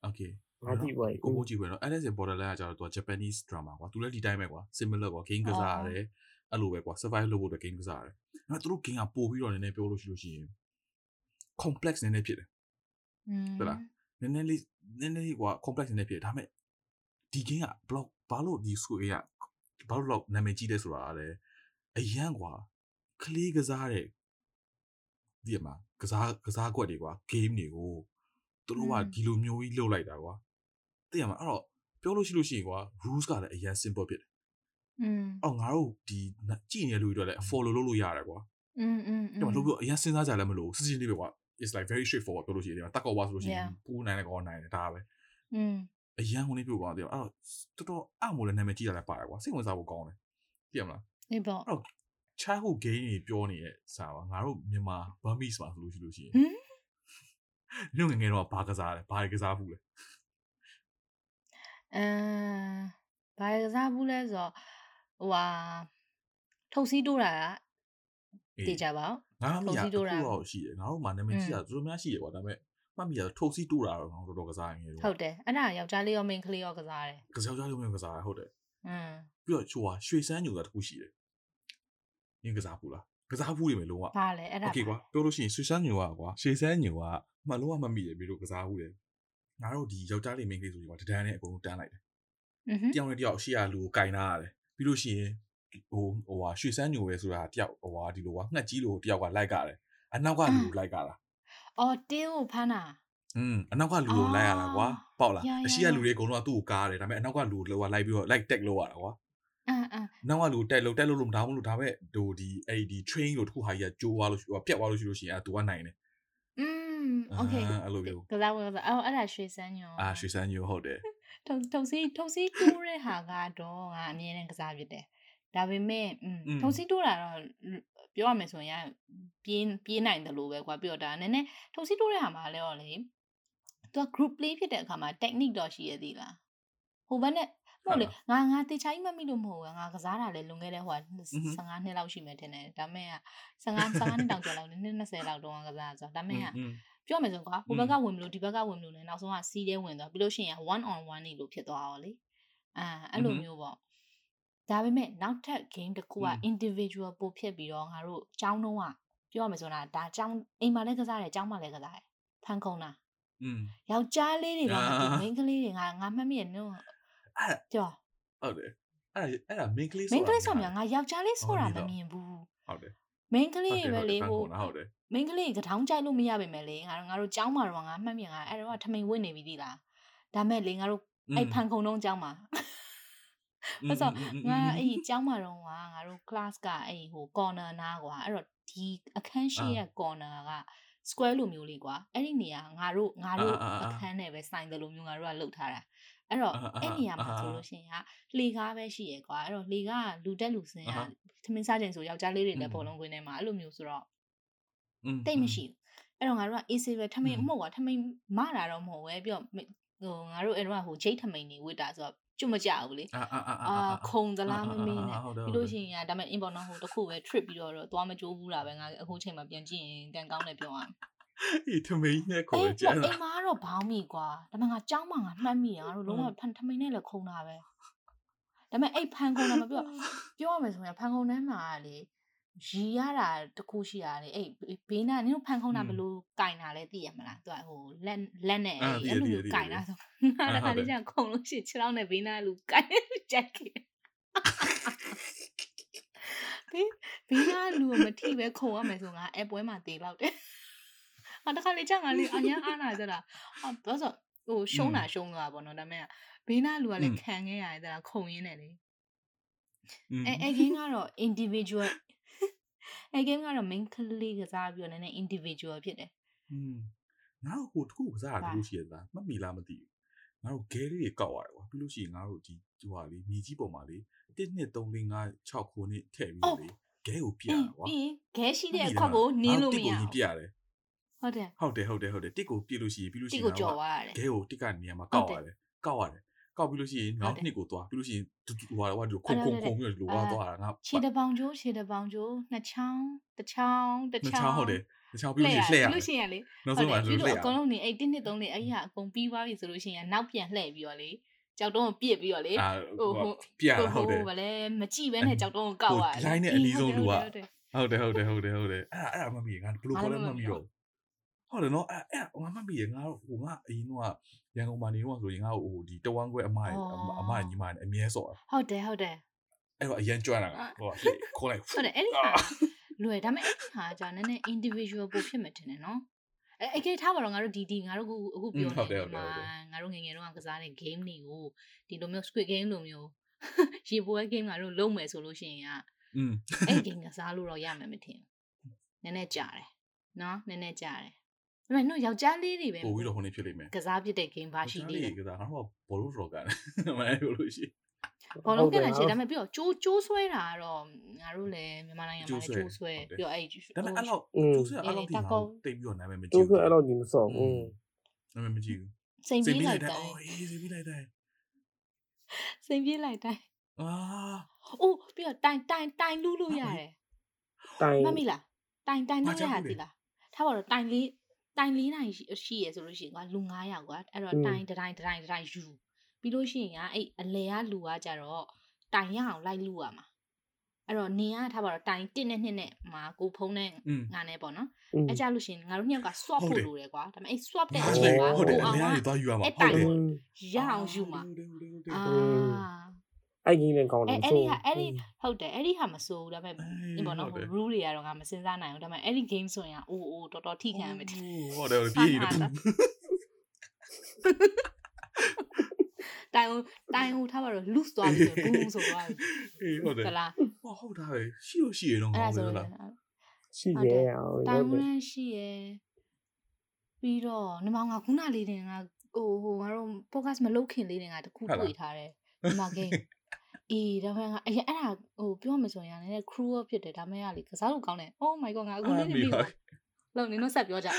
okay ငါကြည့်ပါကိုကိုကြည့်ပါတော့ Alice in Borderland ကကျတော့သူက Japanese drama ကွာသူလည်းဒီတိုင်းပဲကွာ similar ကွာ game ကစားရတယ် အဲ့လိုပဲကွာ survive လုပ်ဖို့အတွက် game ကစားရတယ်အဲ့တော့သူတို့ game ကပို့ပြီးတော့နည်းနည်းပြောလို့ရှိလို့ရှိရင် complex နည်းနည်းဖြစ်တယ်อืมဟုတ်လားနည်းနည်းလေးနည်းနည်းလေးကွာ complex နည်းနည်းဖြစ်တယ်ဒါပေမဲ့ဒီ game က block ဘာလို့ဒီ square ကဘာလို့တော့နာမည်ကြီးတယ်ဆိုတာကလည်းအရန်ကွာကလေးကစားတဲ့ဒီမှာကစားကစားကွက်တွေကွာ game တွေကိုသူတို့ကဒီလိုမျိုးကြီးလုပ်လိုက်တာကွာသိရမှာအဲ့တော့ပြောလို့ရှိလို့ရှိရင်ကွာ rules ကလည်းအရန် simple ဖြစ်တယ် อืม အော်ငါတို့ဒီကြည့်နေတဲ့လူတွေအတွက်လည်း follow လုပ်လို့ရတယ်ကွာ อืมอืม ဒီမှာလုပ်ပြီးတော့အရင်စဉ်းစားကြလည်းမလို့စစ်စစ်လေးပဲကွာ it's like very straightforward ပြောလို့ရှိရင်ဒီမှာတက်ကောက်ဝါဆိုလို့ရှိရင် Yeah. ပူနိုင်တယ်ကောနိုင်တယ်ဒါပဲ อืม အရန်ဟိုနေပြကွာတဲ့အဲ့တော့တော်တော်အမိုးလည်းနာမည်ကြီးတာလည်းပါတယ်ကွာစိတ်ဝင်စားဖို့ကောင်းတယ်သိရမလား အေးပေါ့ အဲ့တော့ childhood game တွေပြောနေတဲ့စာပါငါတို့မြန်မာ Burmese ပါဆိုလို့ရှိလို့ရှိရင် ဟမ် ညငယ်ငယ်တော့ဘာကစားလဲဘာကစားဘူးလဲ အဲဘာကစားဘူးလဲဆိုတော့ ဟိုဟာထုတ်စီးတိုးတာကတည်ကြပါဦး ငါမရ ထုတ်စီးတိုးတာ အခုတော့ရှိတယ်ငါတို့မှာနာမည်ကြီးတာတော်တော်များရှိတယ်ကွာဒါပေမဲ့မှတ်မိရတော့ထုတ်စီးတိုးတာတော့ငါတို့တော်တော်ကစားရင် ဟုတ်တယ်အဲ့ဒါယောက်ျားလေးရောမိန်းကလေးရောကစားတယ် ကစားကြရုံနဲ့ကစားရဟုတ်တယ် อืม ပြီးတော့ချိုးဟာရွှေစမ်းညိုတာတခုရှိတယ်။နင်းကစားဘူးလား။ကစားဘူးနေမယ်လုံးဝ ဘာလဲအဲ့ဒါ โอเคကွာပြောလို့ရှိရင်ရွှေစမ်းညိုကကွာရွှေစမ်းညိုကမှလုံးဝမမိရပြီလို့ကစားဘူးတယ်။ငါတို့ဒီယောက်ျားလေးမိန်းကလေးဆိုရင်ကွာတဒန်းနဲ့အကုန်လုံးတန်းလိုက်တယ် อือဟึ ။တယောက်နဲ့တယောက်ရှေ့ကလူကိုကင်ထားရတယ်။ ပြီးလို့ရှိရင်ဟိုဟိုဟာရွှေစမ်းညိုပဲဆိုတာတယောက်ဟိုဟာဒီလိုကွာငှက်ကြီးလိုတယောက်ကလိုက်ကြတယ်။အနောက်ကလူကိုလိုက်ကြတာ အော်တင်းကိုဖမ်းတာ ။อืมအနောက်ကလူကိုလိုက်ရတာကွာပေါက်လား ရရ အရှိကလူတွေအကုန်လုံးကသူ့ကိုကားတယ်ဒါပေမဲ့အနောက်ကလူကိုလောကလိုက်ပြီးတော့ like tag လုပ်ရတာကွာ အမ်အမ် နောက်ကလူတက်လို့တက်လို့လို့မဒါမှမဟုတ်ဒါပေမဲ့ဟိုဒီအဲ့ဒီ train လို့တစ်ခုဟာကြီးကကျိုးသွားလို့ရှိဟိုပြတ်သွားလို့ရှိလို့ရှိရင်အဲ तू ကနိုင်တယ် อืมโอเค အာအဲ့လိုမျိုး ကစားဝင်ကစားအော်အဲ့ဒါရွှေစမ်းညော အာရွှေစမ်းညိုဟုတ်တယ် ထုံထုံစီထုံစီတိုးတဲ့ဟာကတော့ငါအမြဲတမ်းကစားဖြစ်တယ်ဒါပေမဲ့ထုံစီတိုးတာတော့ပြောရမယ်ဆိုရင်ပြင်းပြင်းနိုင်တယ်လို့ပဲကွာပြောတာနည်းနည်းထုံစီတိုးတဲ့ဟာမှာလဲတော့လေသူက group play ဖြစ်တဲ့အခါမှာ technique တော့ရှိရသေးလားဟိုဘက်နဲ့မဟုတ်လေငါငါတေချာကြီးမမိလို့မဟုတ်ဘူးငါကစားတာလည်းလွန်ခဲ့တဲ့ဟို15နှစ်လောက်ရှိမယ်ထင်တယ်ဒါမဲ့က15 15နှစ်တောင်ကျော်လောက်နဲ့20လောက်တော့ကစားဆိုဒါမဲ့က ပြောမယ်ဆိုကွာဟိုဘက်ကဝင်မလို့ဒီဘက်ကဝင်မလို့လည်းနောက်ဆုံးကစီးတဲ့ဝင်သွားပြီးလို့ရှိရင် one on one နေလို့ဖြစ်သွားရောလေအဲအဲ့လိုမျိုးပေါ့ဒါပေမဲ့နောက်ထပ် game တစ်ခုက individual ပို့ဖြစ်ပြီးတော့ငါတို့အကြောင်းတော့ကပြောမယ်ဆိုတာဒါအကြောင်းအိမ်မှာလည်းကစားတယ်အကြောင်းမှာလည်းကစားတယ်ဖန်ခုံတာอืมယောက်ျားလေးတွေကမိန်းကလေးတွေကငါမှတ်မိရနုံးအဲ့ပြောဟုတ်တယ်အဲ့အဲ့ဒါမိန်းကလေးဆိုတာမိန်းကလေးဆိုတာငါယောက်ျားလေးဆိုတာမမြင်ဘူးဟုတ်တယ် မိန်းကလေးတွေပဲလေဖန်ဟိုကုန်တာဟုတ်တယ်မိန်းကလေးကထောင်ကြိုက်လို့မရပါမယ်လေငါတို့ငါတို့ចောင်းမှာတော့ငါမှတ်မြင်ငါအဲ့တော့ထမိန်ဝင့်နေပြီသီလားဒါမဲ့လေငါတို့အဲ့ဖန်ခုံတော့ចောင်းမှာအဲ့ဆိုငါအဲ့ဒီကျောင်းမှာတော့ကငါတို့ class ကအဲ့ဟို corner နားကွာအဲ့တော့ဒီအခန်းရှိရဲ့ corner က square လိုမျိုးလေးကွာအဲ့ဒီနေရာငါတို့ငါတို့အခန်းနဲ့ပဲစိုင်တယ်လို့မျိုးငါတို့ကလှုပ်ထားတာ အဲ့တော့အဲ့နေရာမှာဆိုလို့ရှိရင်ကလှေကားပဲရှိရယ်ကွာအဲ့တော့လှေကားကလူတက်လူစင်ကသမင်းစားခြင်းဆိုယောက်ျားလေးတွေလည်းဘောလုံးကွင်းထဲမှာအဲ့လိုမျိုးဆိုတော့တိတ်မရှိဘူးအဲ့တော့ငါတို့က AC ပဲထမင်းမဟုတ်ကွာထမင်းမတာတော့မဟုတ်ပဲပြီးတော့ဟိုငါတို့အဲ့တော့ဟိုဂျိတ်ထမိန်နေဝစ်တာဆိုတော့ကျွတ်မကြဘူးလေအာအာအာခုံသလားမမင်းနဲ့ပြီးလို့ရှိရင်ဒါပေမဲ့ inbound ဟိုတခုပဲ trip ပြီးတော့တော့သွားမကြိုးဘူးလားပဲငါအခုချိန်မှာပြန်ကြည့်ရင်ကန်ကောင်းတယ်ပြောရမယ် အေးထမိန်နဲ့ခေါ်ကြတယ်အိမ်မှာတော့ဘောင်းမိကွာဒါပေမဲ့ငါကြောင်းမှာငါမှတ်မိရငါတို့လုံးဝထမိန်နဲ့လည်းခုံတာပဲဒါပေမဲ့အဲ့ဖန်ခုံတာမပြောပြောရမယ်ဆိုရင်ဖန်ခုံထဲမှာလေရီရတာတခုရှိရတယ်အဲ့ဘေးနာနင်တို့ဖန်ခုံတာဘလို့ကင်တာလဲသိရမလားသူကဟိုလက်လက်နဲ့အဲ့လိုမျိုးကင်တာဆိုငါလည်းခါလေးကျခုံလို့ရှိခြေထောက်နဲ့ဘေးနာလူကင်ကြက်ခဲ့ဘေးဘေးနာလူမထိပဲခုံရမယ်ဆိုငါအပွဲမှာတေးလောက်တယ် ဟာတခါလေးကျငါလေးအညာအားနာကြတာဟာဘာလို့ဟိုရှုံးတာရှုံးသွားပါတော့ဒါပေမဲ့ဘေးနာလူကလည်းခံခဲ့ရတယ်ဒါခုံရင်းတယ်လေအဲအဲကင်းကတော့ individual အဲ game ကတော့ main ကလေးကစားပြီးတော့နည်းနည်း individual ဖြစ်တယ်อืมငါတို့ဟိုတခုကစားတာလို့ရှိရတာမမီလားမသိဘူးငါတို့ဂဲလေးတွေကောက်ရတယ်ကွာပြီးလို့ရှိရင်ငါတို့ဒီဟိုဟာလေးမြေကြီးပေါ်မှာလေ1 2 3 4 5 6ခုနှစ်ထည့်ပြီးလေဂဲကိုပြရကွာပြီးဂဲရှိတဲ့အခွက်ကိုနင်းလို့မရဘူးပြရတယ် ဟုတ်တယ်ဟုတ်တယ်ဟုတ်တယ်ဟုတ်တယ်တစ်ကိုပြလို့ရှိရင်ပြီးလို့ရှိရင်တစ်ကိုကြော်သွားရတယ်ဂဲကိုတစ်ကနေရာမှာကောက်ရတယ်ကောက်ရတယ်ကောက်ပြီးလို့ရှိရင်နောက်နှစ်ကိုသွားပြီးလို့ရှိရင်ဟိုဟာဟိုခုံခုံခုံပြီးလို့လိုသွားတာငါခြေတပေါင်ကျိုးခြေတပေါင်ကျိုးနှစ်ချောင်းတစ်ချောင်းတစ်ချောင်းဟုတ်တယ်တစ်ချောင်းပြီးလို့ရှိရင်လှည့်ရလို့ရှိရင်လေနောက်ဆုံးမှလှည့်ရအကုန်လုံးနေအဲ့1 2 3လေးအဲ့ဟာအကုန်ပြီးသွားပြီဆိုလို့ရှိရင်နောက်ပြန်လှည့်ပြီးတော့လေကြောက်တုံးကိုပြစ်ပြီးတော့လေဟိုဟိုပြရဟုတ်တယ်ဟိုဗလဲမကြည့်ဘဲနဲ့ကြောက်တုံးကိုကောက်ရတယ် line နဲ့အနီးဆုံးလူကဟုတ်တယ်ဟုတ်တယ်ဟုတ်တယ်ဟုတ်တယ်အဲ့ဒါအဲ့ဒါမမီငါဘလို့ခေါ်လဲမမီတော့ ဟုတ်တယ်နော်အဲ့အဲ့ငါမမီရငါဟိုငါအရင်ကရန်ကုန်မှာနေတော့ဆိုရင်ငါ့ဟိုဒီတဝမ်းခွဲအမရအမညီမနဲ့အမြဲစော်တာဟုတ်တယ်ဟုတ်တယ်အဲ့တော့အရင်ကြွတာကဟိုခေါ်လိုက်ဟုတ်တယ်အဲ့ဒီဟာလွယ်ဒါပေမဲ့အဲ့ဒီဟာကြာနည်းနည်း individual ပိုဖြစ်မှတင်တယ်နော်အဲအကေထားပါတော့ငါတို့ဒီဒီငါတို့အခုအခုပြောနေတယ်မှာငါတို့ငငယ်တော့ကစားတဲ့ game တွေကိုဒီလိုမျိုး squid game လိုမျိုးရေပွဲ game ငါတို့လုံးမယ်ဆိုလို့ရှိရင်ကอืมအဲ့ game ကစားလို့တော့ရမယ်မထင်ဘူးနည်းနည်းကြာတယ်နော်နည်းနည်းကြာတယ် ဒါပေမဲ့တို့ယောက်ျားလေးတွေပဲပို့ပြီးတော့ဟိုနေဖြစ်လိမ့်မယ်ကစားပြတဲ့ game ဘာရှိသေးလဲကစားငါတို့ဘောလုံးတော့ကန်မအဲ့လိုလို့ရှိဘောလုံးကန်ရှိဒါပေမဲ့ပြီးတော့ကျိုးကျိုးဆွဲတာကတော့ငါတို့လည်းမြန်မာနိုင်ငံမှာလည်းကျိုးဆွဲပြီးတော့အဲ့ဒါပေမဲ့အဲ့လောက်ကျိုးဆွဲအဲ့လောက်ဒီမှာတိတ်ပြီးတော့နာမည်မကြည့်ဘူးကျိုးဆွဲအဲ့လောက်ဒီမစော့ဘူးနာမည်မကြည့်ဘူးစိန်ပြေးလိုက်တယ်အော်အေးစိန်ပြေးလိုက်တယ်စိန်ပြေးလိုက်တယ်အာအိုးပြီးတော့တိုင်တိုင်တိုင်လူးလို့ရတယ်တိုင်မမီလားတိုင်တိုင်လို့ရသည်လားထားပါတော့တိုင်လေး တိုင်၄နိုင်ရှိရဆိုလို့ရှိရင်ကွာလူ900ကွာအဲ့တော့တိုင်တတိုင်းတတိုင်းတတိုင်းယူပြီးလို့ရှိရင်ကအဲ့အလဲကလူကကြတော့တိုင်ရအောင်လိုက်လူရမှာအဲ့တော့နေရထားပါတော့တိုင်1နဲ့2နဲ့မှာကိုဖုံးနဲ့ငါနဲ့ပေါ့နော်အဲ့ကြလို့ရှိရင်ငါတို့ညောက်က swap ဖို့လိုတယ်ကွာဒါပေမဲ့အဲ့ swap တဲ့အချိန်ကဟုတ်တယ်အလဲရသွားယူရမှာဟုတ်တယ်ရအောင်ယူမှာအာ အဲ့ကြီးလည်းကောင်းတယ်အဲ့ဒီဟာအဲ့ဒီဟုတ်တယ်အဲ့ဒီဟာမစိုးဘူးဒါပေမဲ့ဒီပေါ့နော် rule တွေကတော့ငါမစင်စားနိုင်ဘူးဒါပေမဲ့အဲ့ဒီ game ဆိုရင်အိုးအိုးတော်တော်ထိခံရမယ်ဟုတ်တယ်ပြေးနေတယ်တိုင်တိုင်ဟိုထားပါတော့ loose သွားပြီဘူးဆိုသွားပြီအေးဟုတ်တယ်ဟုတ်လားဟုတ်တာပဲရှိလို့ရှိရတော့ငါပဲလားရှိရဲ့အောင်တိုင်ဝင်ရှိရဲ့ပြီးတော့နမောင်ကခုနလေးတင်ငါဟိုဟိုငါတို့ podcast မလုပ်ခင်လေးတင်ငါတခုတွေ့ထားတယ်ဒီမှာ game အေးဒါပေမဲ့အရင်အဲ့ဒါဟိုပြောမှဆိုရင်လည်း cruel ဖြစ်တယ်ဒါမဲ့ရလေကစားလို့ကောင်းတယ် Oh my god ငါအခုလေးပြီးပါလောက်နေတော့ဆက်ပြောကြ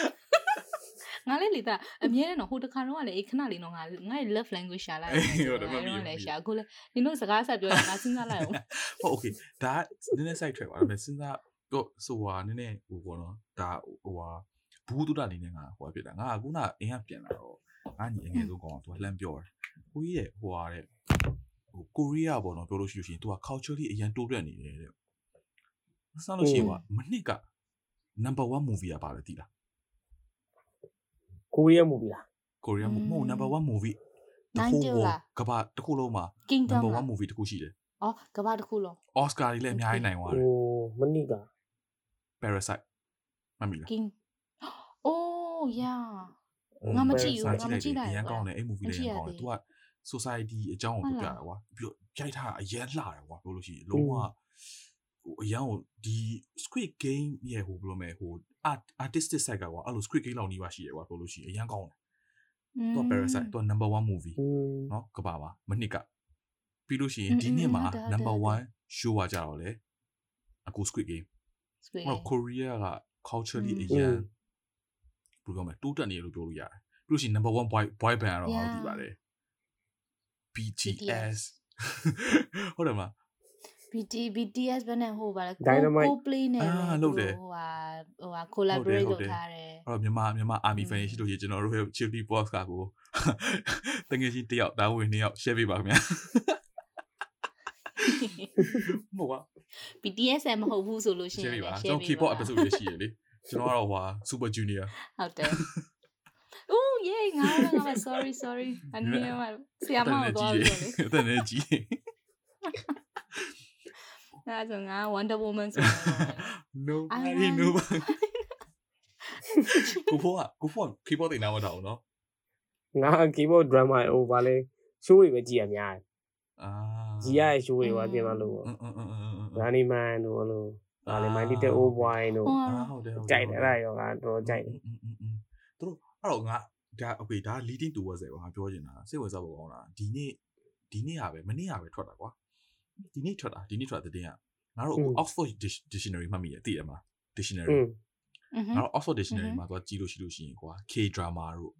ငါလေးလေတာအမြဲတမ်းတော့ဟိုတခါတော့ကလည်းအေးခဏလေးတော့ငါငါ love language ရှာလိုက်တယ်ဟုတ်တယ်မမီးလည်းရှာအခုလေနင်တို့စကားဆက်ပြောရတာစဉ်းစားလိုက်အောင်ဟုတ် okay ဒါနည်းနည်း side track ပါဒါပေမဲ့စဉ်းစားတော့ဆိုဟာနည်းနည်းဟိုပေါ့နော်ဒါဟိုဟာဘူးတူတာလေးနဲ့ငါဟိုဖြစ်တာငါကခုနအင်းကပြန်လာတော့ငါညီအငယ်ဆုံးကောင်ကသူကလှမ်းပြောတယ်ကိုကြီးရဲ့ဟိုဟာတဲ့ ဟိုကိုရီးယားပေါ့နော်ပြောလို့ရှိလို့ရှိရင်သူက culturally အရင်တိုးတက်နေတယ်တဲ့။ဆက်လို့ရှိရင်ကမနစ်က number 1 movie อ่ะပါလေတိလားကိုရီးယား movie လားကိုရီးယား movie မဟုတ် number 1 movie တခုကဘာတခုလုံးမှာ number 1 movie တခုရှိတယ်။အော်ကဘာတခုလုံး Oscar တွေလည်းအများကြီးနိုင်သွားတယ်ဟိုမနစ်က Parasite မှတ်မိလား King Oh yeah ငါမကြည့်ဘူးငါမကြည့်လိုက်ဘူးအရင်ကောင်းတယ်အဲ့ movie လည်းကောင်းတယ် तू က society အကြောင်းကိုပြတာကွာပြီးတော့ရိုက်ထားအရင်လှတယ်ကွာပြောလို့ရှိရင်လုံးဝဟိုအရင်ကိုဒီ squid game ရဲ့ဟိုဘယ်လိုမဲဟို art artistic side ကကွာအဲ့လို squid game လောက်နီးပါရှိတယ်ကွာပြောလို့ရှိရင်အရင်ကောင်းတယ် သူက Parasite သူက number 1 movie อืม เนาะကဘာပါမနစ်ကပြီးလို့ရှိရင်ဒီနှစ်မှာ number 1 show ကကြတော့လေအခု Squid Game ဆွေး ဟော Korea က culturally အရန်ဘယ်လိုပြောမလဲတိုးတက်နေလို့ပြောလို့ရတယ်ပြီးလို့ရှိရင် number 1 boy boy band ကတော့ဟောဒီပါတယ် BTS ဟုတ်တယ်မလား BT BTS ဘယ်နဲ့ဟိုပါလဲ Dynamite play နဲ့အာလုပ်တယ်ဟိုဟာဟိုဟာ collaborate ဟုတ်တယ်လုပ်ထားတယ်အဲ့တော့မြန်မာမြန်မာ army fan ရှိလို့ရှိရင်ကျွန်တော်တို့ရဲ့ chili box ကကိုတကယ်ချင်းတယောက်တာဝန်နှစ်ယောက် share ပေးပါခင်ဗျာမဟုတ်ပါ BTS လည်းမဟုတ်ဘူးဆိုလို့ရှိရင် share ပေးပါလည်းကျွန်တော်ပေး K-pop episode တွေရှိရလေကျွန်တော်ကတော့ဟိုဟာ super junior ဟုတ်တယ် Oh yay ငါလည်းငါလည်း sorry sorry အနည်းမှာဆရာမတော်သွားပြီလေတနေကြီးနာဆိုငါ Wonder Woman ဆို No I know ကိုဖောကိုဖော keyboard တွေနားမထောင်နော်ငါ keyboard drama ဟိုဗာလဲ show တွေပဲကြည့်ရများတယ်အာကြီးရ show တွေပါတင်မလို့ပေါ့ဒါနေမန်တို့လို့ဒါလေ mighty the old boy တို့ဟုတ်တယ်ကြိုက်တယ်အဲ့ဒါရောငါတော်တော်ကြိုက်တယ်သူတို့အဲ့တော့ငါ ဒါ okay ဒါ leading towards ပဲငါပြောချင်တာစိတ်ဝင်စားဖို့ကောင်းတာဒီနေ့ဒီနေ့ကပဲမနေ့ကပဲထွက်တာကွာဒီနေ့ထွက်တာဒီနေ့ထွက်တဲ့တင်ကငါတို့အခု Oxford Dic- Dictionary မှတ်မိရသိရမလား Dictionary อืม ငါတို့ Oxford Dictionary မှာသွားကြည့်လို့ရှိလို့ရှိရင်ကွာ K drama တို့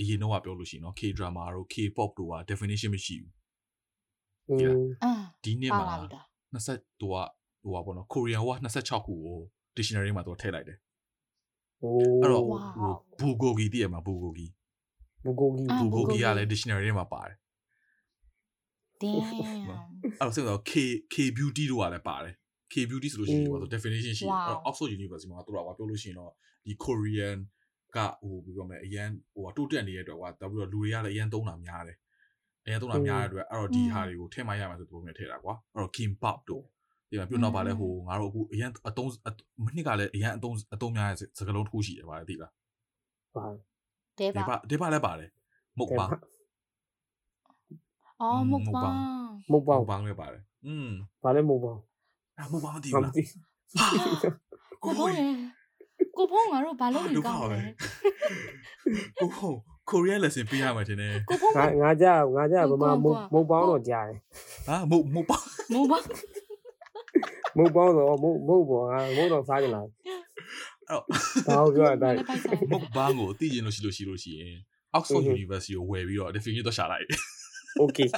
အရင်တော့ကပြောလို့ရှိရင်နော် K drama တို့ K pop တို့က definition မရှိဘူး อืม အာ ဒီနေ့ ပါ မှာ လာပြီလား 20တူကဟိုပါဘောနော် Korean ဟိုက26ခုကို dictionary မှာတော့ထည့်လိုက်တယ် โอ้ အဲ့တော့ Wow ဟို bulgogi တည်ရမှာ bulgogi ဘူကိုကြီးအာ bulgogi က bulgogi လည်း dictionary မှာပါတယ် damn အဲ့တော့ဆက်တော့ K K beauty တို့ကလည်းပါတယ် K beauty ဆိုလို့ရှိရင်ဟို definition ရှိတယ်အဲ့တော့ Oxford University မှာတို့ကပြောလို့ရှိရင်တော့ဒီ Korean ကဟိုဘယ်လိုပြောမလဲအရန်ဟိုကတိုးတက်နေတဲ့အတွက်ကွာတော်ပြီးတော့လူတွေကလည်းအရန်သုံးတာများတယ်အရန်သုံးတာများတဲ့အတွက်အဲ့တော့ဒီဟာတွေကိုထည့်မှရမှာဆိုပုံနဲ့ထည့်တာကွာအဲ့တော့ kimbap တို့ ဒီမှာပြုတ်တော့ပါလဲဟိုငါတို့အခုအရန်အတုံးမနှစ်ကလည်းအရန်အတုံးအတုံးများတဲ့စကလုံးတစ်ခုရှိတယ်ဗါလေသိလားပါတဲဒီပါပါဒီပါလည်းပါတယ်မုတ်ပါအော်မုတ်ပါမုတ်ပေါမုတ်ပါလည်းပါတယ်อืมဘာလဲမုတ်ပေါအဲ့မုတ်ပါမသိငါဘူးမလားသိကိုဖုန်းလေကိုဖုန်းငါတို့ဘာလို့နေကောင်းလဲကိုဟို Korean lesson ပေးရမှာတင်တယ်ကိုဖုန်းငါငါကြောက်ငါကြောက်ကိုဗမာမုတ်ကိုမုတ်ပေါင်းတော့ကြားတယ်ဟာမုတ်မုတ်ပါမုတ်ပါ မုတ်ပေါင်းတော့မုတ်မုတ်ပေါ်ငါမုတ်တော့စားကြလား အဲ့ ဘာလို့ပြောရတဲ့ လည်းပိုက်ဆိုင် မုတ်ဘာကိုသိကျင်လို့ရှိလို့ရှိလို့ရှိရင် Oxford University ကိုဝယ်ပြီးတော့ definition တော့ရှာလိုက် okay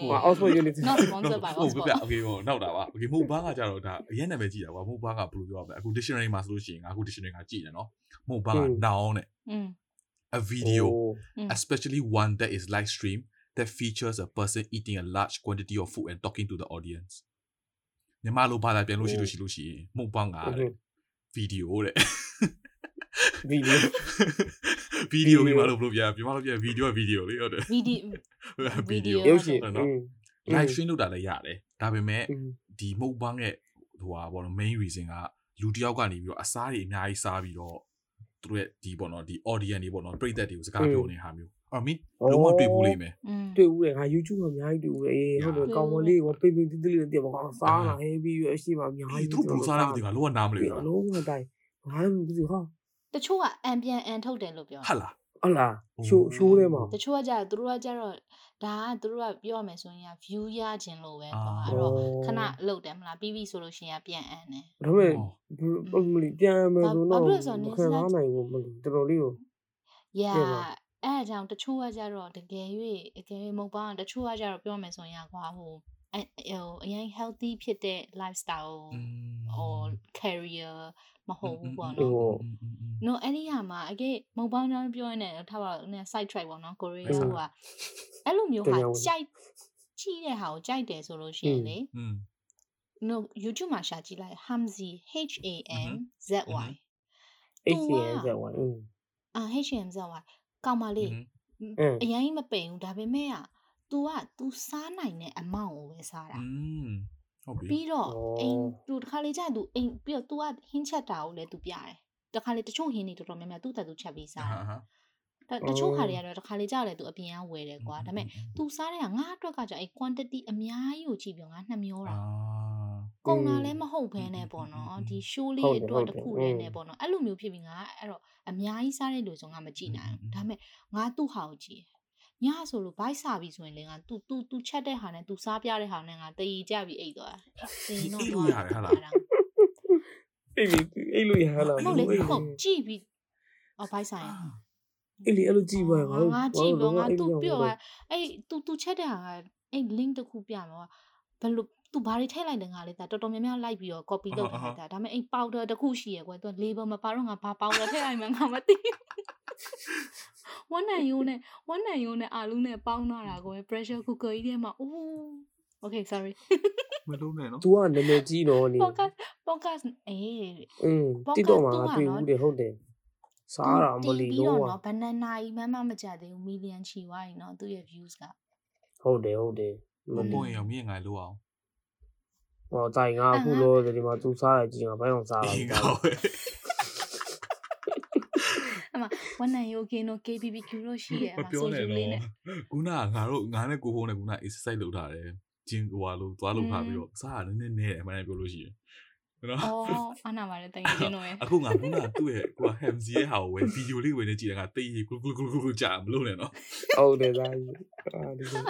ဟို Oxford University not sponsored by ဟုတ် Oxford ပြ okay ဟိုနောက်တာပါ okay မုတ်ဘာကကြတော့ဒါအရင်နာမည်ကြည့်တာကွာမုတ်ဘာကဘယ်လိုပြောရမလဲအခု dictionary မှာဆိုလို့ရှိရင်ငါအခု dictionary ကကြည့်တယ်နော်မုတ်ဘာက noun နဲ့ อืม a video Mm. especially one that is live stream that features a person eating a large quantity of food and talking to the audience မြန်မာလိုဘာသာပြန်လို့ရှိလို့ရှိလို့ရှိရင်မုတ်ဘာကတဲ့ video တဲ့ဗီဒီယိုဗီဒီယိုမြန်မာလိုဘယ်လိုပြမြန်မာလိုပြဗီဒီယိုဗီဒီယိုလေဟုတ်တယ်ဗီဒီဗီဒီယိုရုပ်ရှင်နော် live stream လုပ်တာလည်းရတယ်ဒါပေမဲ့อืมဒီမုတ်ဘန်းရဲ့ဟိုဟာဘောနော် main reason ကလူတစ်ယောက်ကနေပြီးတော့အစားတွေအများကြီးစားပြီးတော့သူတို့ရဲ့ဒီပေါ့နော်ဒီ audience တွေပေါ့နော်ပြိသက်တွေကိုစကားပြောနေတာမျိုး အော်မင်းလုံးဝတွေ့ဘူးလိမ့်မယ်อืมတွေ့ဦးတယ်ငါ YouTube မှာအများကြီးတွေ့ဦးတယ်အေးဟုတ်တယ်ကောင်မလေးကပိတ်ပိတ်တိတိလေးတက်ပါကောင်စားလာဟဲပြီးရရှိမှာအများအေးကြီးသူတို့ဘယ်လိုစားလဲမသိဘူးငါလုံးဝနားမလည်ပြီဘူးအလုံးမတိုင်းငါလည်းမသိဘူးဟာတချို့ကအန်ပြန်အန်ထုတ်တယ်လို့ပြောဟုတ်လားဟုတ်လားရှိုးရှိုးထဲမှာတချို့ကကြတော့သူတို့ကကြတော့ဒါကသူတို့ကပြောရမယ်ဆိုရင် view ရခြင်းလို့ပဲကွာအဲ့တော့ခဏလုတ်တယ်မလားပြီးပြီဆိုလို့ရှိရင်ပြန်အန်တယ်ဒါပေမဲ့မလီပြန်မယ်ဆိုတော့ဘာဖြစ်လို့လဲဆိုတော့မခံစားနိုင်ဘူးမလီတော်တော်လေးကိုရာဟုတ်ပါ အဲအကြောင်းတချို့ကကြတော့တကယ်၍အကယ်၍မဟုတ်ပါတချို့ကကြတော့ပြောမယ်ဆိုရင်ကွာဟိုဟိုအရင် healthy ဖြစ်တဲ့ lifestyle ဟို career မဟုတ်ဘူးပေါ့နော်။နော်အဲ့ဒီဟာမှာအကဲမုံပေါင်းကြောင်းပြောရတဲ့ထားပါတော့ side track ပေါ့နော်ကိုရီးယားကအဲ့လိုမျိုးဟာကြိုက်ကြည့်တဲ့ဟာကိုကြိုက်တယ်ဆိုလို့ရှိရင်လေ။ no YouTube မှာရှာကြည့်လိုက် Hamzy H A M Z Y H A M Z Y အာ H A M Z Y ကောင်းပါလေ အင်း အရင်မပိန်ဘူးဒါပေမဲ့อ่ะ तू อ่ะ तू စားနိုင်တဲ့အမောင့်ကိုပဲစားတာ อืมဟုတ်ပြီ ပြီးတော့ ဩ အိမ် तू တခါလေကြာ तू အိမ်ပြီးတော့ तू อ่ะဟင်းချက်တာကိုလည်း तू ပြတယ်တခါလေတချို့ဟင်းတွေတော်တော်များများသူ့တက်သူချက်ပြီးစားတာ ဟာ ဒါတချို့ခါတွေကတော့တစ်ခါလေကြာလဲသူအပြင်ကဝယ်တယ်ကွာဒါပေမဲ့ तू စားတဲ့ကငါအတွက်ကကြာအဲ့ quantity အများကြီးကိုကြည့်ပြီးတော့ငါနှမျောတာ အာ ကုန်တာလည်းမဟုတ်ဘဲနဲ့ပေါ့နော်ဒီ show လေးအတွက်တစ်ခုတည်းနဲ့ပေါ့နော်အဲ့လိုမျိုးဖြစ်ပြီးငါအဲ့တော့အများကြီးစားတဲ့လူဆိုငါမကြည့်နိုင်ဘူးဒါပေမဲ့ငါသူ့ဟာကိုကြည့်ညဆိုလို့ဘိုက်စားပြီဆိုရင်လည်းငါ तू तू तू ချက်တဲ့ဟာနဲ့ तू စားပြတဲ့ဟာနဲ့ငါတည်ကြပြီးအိတ်သွားတယ်တင်တော့တော့ရတယ်ဟာလား အေးအဲ့လိုရဟလား ဟုတ်လေဟုတ်ကြည့်ပြီးအော်ဘိုက်စားရင် အေးလေအဲ့လိုကြည့်ပါငါတို့ ငါကြည့်ပြီးငါ तू ပြောကအဲ့ तू तू ချက်တဲ့ဟာကအဲ့ link တစ်ခုပြမှာဘယ်လို သူဘာတွေထည့်လိုက်လဲငါလေဒါတော်တော်များများလိုက်ပြီးတော့ copy လုပ်ထားတာဒါပေမဲ့အဲ့ powder တစ်ခုရှိရယ်ကွယ်သူ label မပါတော့ငါဘာ powder ထည့်လိုက်မှငါမသိဝမ်းနံယိုးနဲ့ဝမ်းနံယိုးနဲ့အာလူးနဲ့ပေါင်းထားတာကွယ် pressure cooker ကြီးထဲမှာအိုး okay sorry မလုံးနဲ့နော် तू ကနာမည်ကြီးနော်နေ podcast podcast အေးอืม TikTok မှာတွေ့ဘူးတယ်ဟုတ်တယ်စားတာမလီလို့อ่ะဘနနာကြီးမမမကြသေးဘူး million ချီွားရင်เนาะသူ့ရဲ့ views ကဟုတ်တယ်ဟုတ်တယ်မပွင့်ရောမြင်ငါလို့အောင် ဟောတိုင်ငါအခုလို့ဒီမှာ तू စားရကြည့်ငါဘယ်အောင်စားတာအေးလဲကောင်းပဲအမဝန်နိုင်ယိုကင်းတို့ KBBQ တို့ရှိရဲ့အမမပြောဆိုနဲ့ရှယ်လေးနော်နဲ့ခုနကငါတို့ငါနဲ့ကိုဖုန်းနဲ့ခုန exercise လုပ်ထားတယ်ဂျင်းဟိုဟာလို့သွားလုပ်ထားပြီးတော့စားရနည်းနည်းနဲ့အမှန်တည်းပြောလို့ရှိရင်နော်အော်အနာပါတယ်တကယ်ချင်းတို့ရဲ့အခုငါခုနကသူ့ရဲ့ကိုက Hamzy ရဲ့ဟာကိုဝယ်ဗီဒီယိုလေးဝယ်နေကြည့်တယ်ငါတိတ်ဂလူဂလူဂလူဂလူကြာမလို့နဲ့နော်ဟုတ်တယ်ဒါကြီးအာဒီလို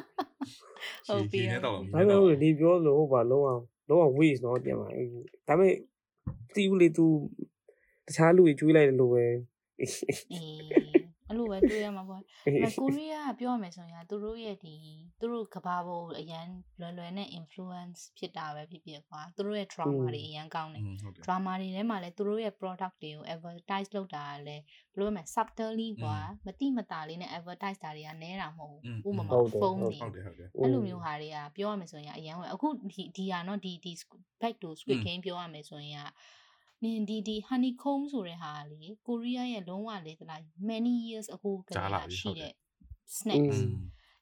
ဟုတ်ပြီနဲ့တော့ဒါပေမဲ့ဟုတ်တယ်ဒီပြောလို့ဟုတ်ပါလုံးအောင် လုံးအောင် waste တော့ပြန်ပါဒါပေမဲ့တီးဦးလေ तू တခြားလူကြီးကျွေးလိုက်တယ်လို့ပဲ အေးအဲ့လိုပဲတွေ့ရမှာပေါ့ဒါကိုရီးယားကပြောရမယ်ဆိုရင်သူတို့ရဲ့ဒီသူတို့ကဘာပေါ်အရန်လွယ်လွယ်နဲ့ influence ဖြစ်တာပဲဖြစ်ဖြစ်ကွာသူတို့ရဲ့ drama တွေအရန်ကောင်းတယ်ဟုတ်တယ် drama တွေထဲမှာလည်းသူတို့ရဲ့ product တွေကို advertise လုပ်တာကလည်းဘယ်လိုလဲ subtly ကွာမတိမတာလေးနဲ့ advertise တာတွေကနဲတာမဟုတ်ဘူးဥပမာဖုန်းတွေဟုတ်တယ်ဟုတ်တယ်အဲ့လိုမျိုးဟာတွေကပြောရမယ်ဆိုရင်အရန်ဝင်အခုဒီဒီဟာနော်ဒီဒီ back to squid game ပြောရမယ်ဆိုရင်က နင်ဒီဒီ honeycomb ဆိုတဲ့ဟာလေကိုရီးယားရဲ့လုံးဝလေသလား many years ago ကရှိတဲ့ snacks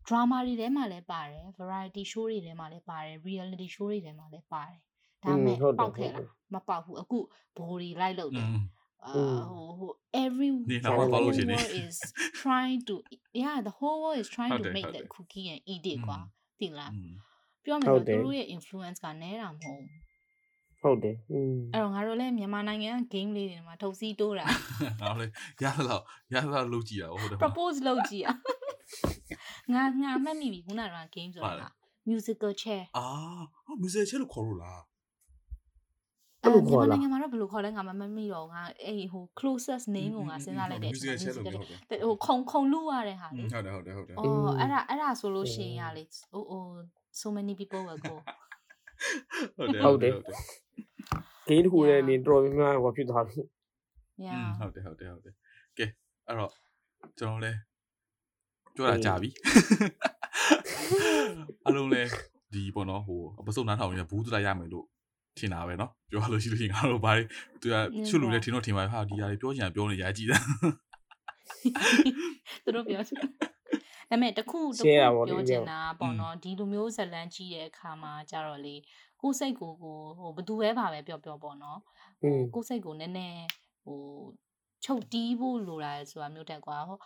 drama တွေထဲမှာလည်းပါတယ် variety show တွေထဲမှာလည်းပါတယ် reality show တွေထဲမှာလည်းပါတယ်ဒါမဲ့ပေါက်ခဲ့လားမပေါက်ဘူးအခုဘိုးတွေလိုက်လို့တယ်အာဟိုဟို every world is trying to yeah the whole world is trying to make that cookie and eat it ကွာသိလားပြောမယ်ဆိုသူတို့ရဲ့ influence ကနဲတာမဟုတ် ဟုတ်တယ်อืมအဲ့တော့ငါတို့လည်းမြန်မာနိုင်ငံ game လေးတွေမှာထုတ်စီးတိုးတာဟာလေရလာရလာလုပ်ကြည့်ရဟုတ်တယ် propose လုပ်ကြည့်ရငါငါမှတ်မိပြီခုနက game ဆိုတာ musical chair အာ musical chair လို့ခေါ်လို့လားအဲ့ဒီမှာနိုင်ငံမှာတော့ဘယ်လိုခေါ်လဲငါမမမိတော့ငါအဲ့ဟို closest name ကိုငါစဉ်းစားလိုက်တယ်ဟိုခုံခုံလူရတဲ့ဟာလေဟုတ်တယ်ဟုတ်တယ်ဟုတ်တယ်အော်အဲ့ဒါအဲ့ဒါဆိုလို့ရှိရင်ရလေဟိုဟို so many people will go ဟုတ်တယ်ဟုတ်တယ် ဂိမ်းတစ်ခုလည်းနေတော်များများဟောဖြစ်သွားပြီ yeah ဟုတ်တယ်ဟုတ်တယ်ဟုတ်တယ်ကဲအဲ့တော့ကျွန်တော်လည်းပြောတာကြာပြီအလုံးလဲဒီပေါ့နော်ဟိုအပစုံနားထောင်နေတဲ့ဘူးတူလာရမယ်လို့ထင်တာပဲเนาะပြောရလို့ရှိလို့ရှိရင်ငါတို့ဘာတွေသူကချွတ်လို့လည်းထင်တော့ထင်ပါဟာဒီຢာတွေပြောချင်ပြောနေရကြည့်တာ သူတို့ပြောချင်ဒါပေမဲ့တခုတခုပြောချင်တာပေါ့နော်ဒီလိုမျိုးဇလန်းကြီးတဲ့အခါမှာကြတော့လေ ဟ ကိုယ်စိတ်ကိုကိုဟိုဘသူပဲပါပဲပြောပြောပေါ့နော်อืมကိုယ်စိတ်ကိုနည်းနည်းဟိုချုပ်တီးဖို့လိုတာဆိုတာမျိုးတက်ကွာဟို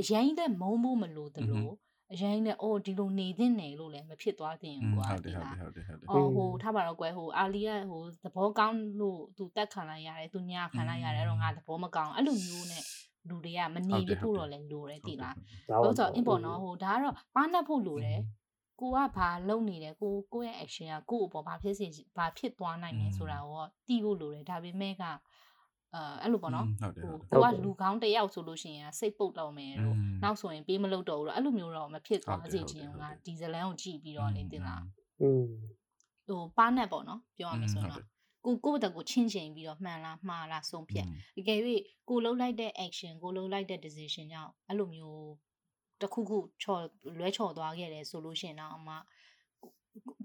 အရင်တဲ့မုံဖို့မလိုတလို့အရင်နဲ့အိုးဒီလိုနေသင့်တယ်လို့လည်းမဖြစ်သွားသင့်ဘူးကွာဟုတ်တယ်ဟုတ်တယ်ဟုတ်တယ်ဟုတ်တယ်အော်ဟိုထားပါတော့ကွယ်ဟိုအာလီကဟိုသဘောကောင်းလို့သူတက်ခံလိုက်ရတယ်သူညာခံလိုက်ရတယ်အဲ့တော့ငါသဘောမကောင်းအဲ့လိုမျိုးနဲ့လူတွေကမနေပြဖို့တော့လည်းလိုတယ်တိလားဒါဟုတ်ဆိုအင်ပေါ်နော်ဟိုဒါကတော့ပါနှက်ဖို့လိုတယ် ကိုကဘာလုပ်နေတယ်ကိုကိုရဲ့ action ကကို့အပေါ်ဘာဖြစ်စေဘာဖြစ်သွားနိုင်လဲဆိုတာကိုတီးဖို့လိုတယ်ဒါပေမဲ့ကအဲအဲ့လိုပေါ့နော်ဟုတ်တယ်ဟိုဟုတ်တယ်ကိုကလူကောင်းတစ်ယောက်ဆိုလို့ရှိရင်စိတ်ပုတ်တော့မယ်လို့နောက်ဆိုရင်ပေးမလုပ်တော့ဘူးတော့အဲ့လိုမျိုးတော့မဖြစ်သွားစေချင်ဘူးကဒီဇလန်ကိုကြည့်ပြီးတော့လေတင်လားอืมဟိုပါနှက်ပေါ့နော်ပြောရမယ်ဆိုတော့ကိုကိုယ့်ဘက်ကိုချင်းချင်းပြီးတော့မှန်လားမှားလားဆုံးဖြတ်တကယ်၍ကိုလှုပ်လိုက်တဲ့ action ကိုလှုပ်လိုက်တဲ့ decision ကြောင့်အဲ့လိုမျိုး တစ်ခုခုချော်လွဲချော်သွားခဲ့တယ်ဆိုလို့ရှိရင်တော့အမ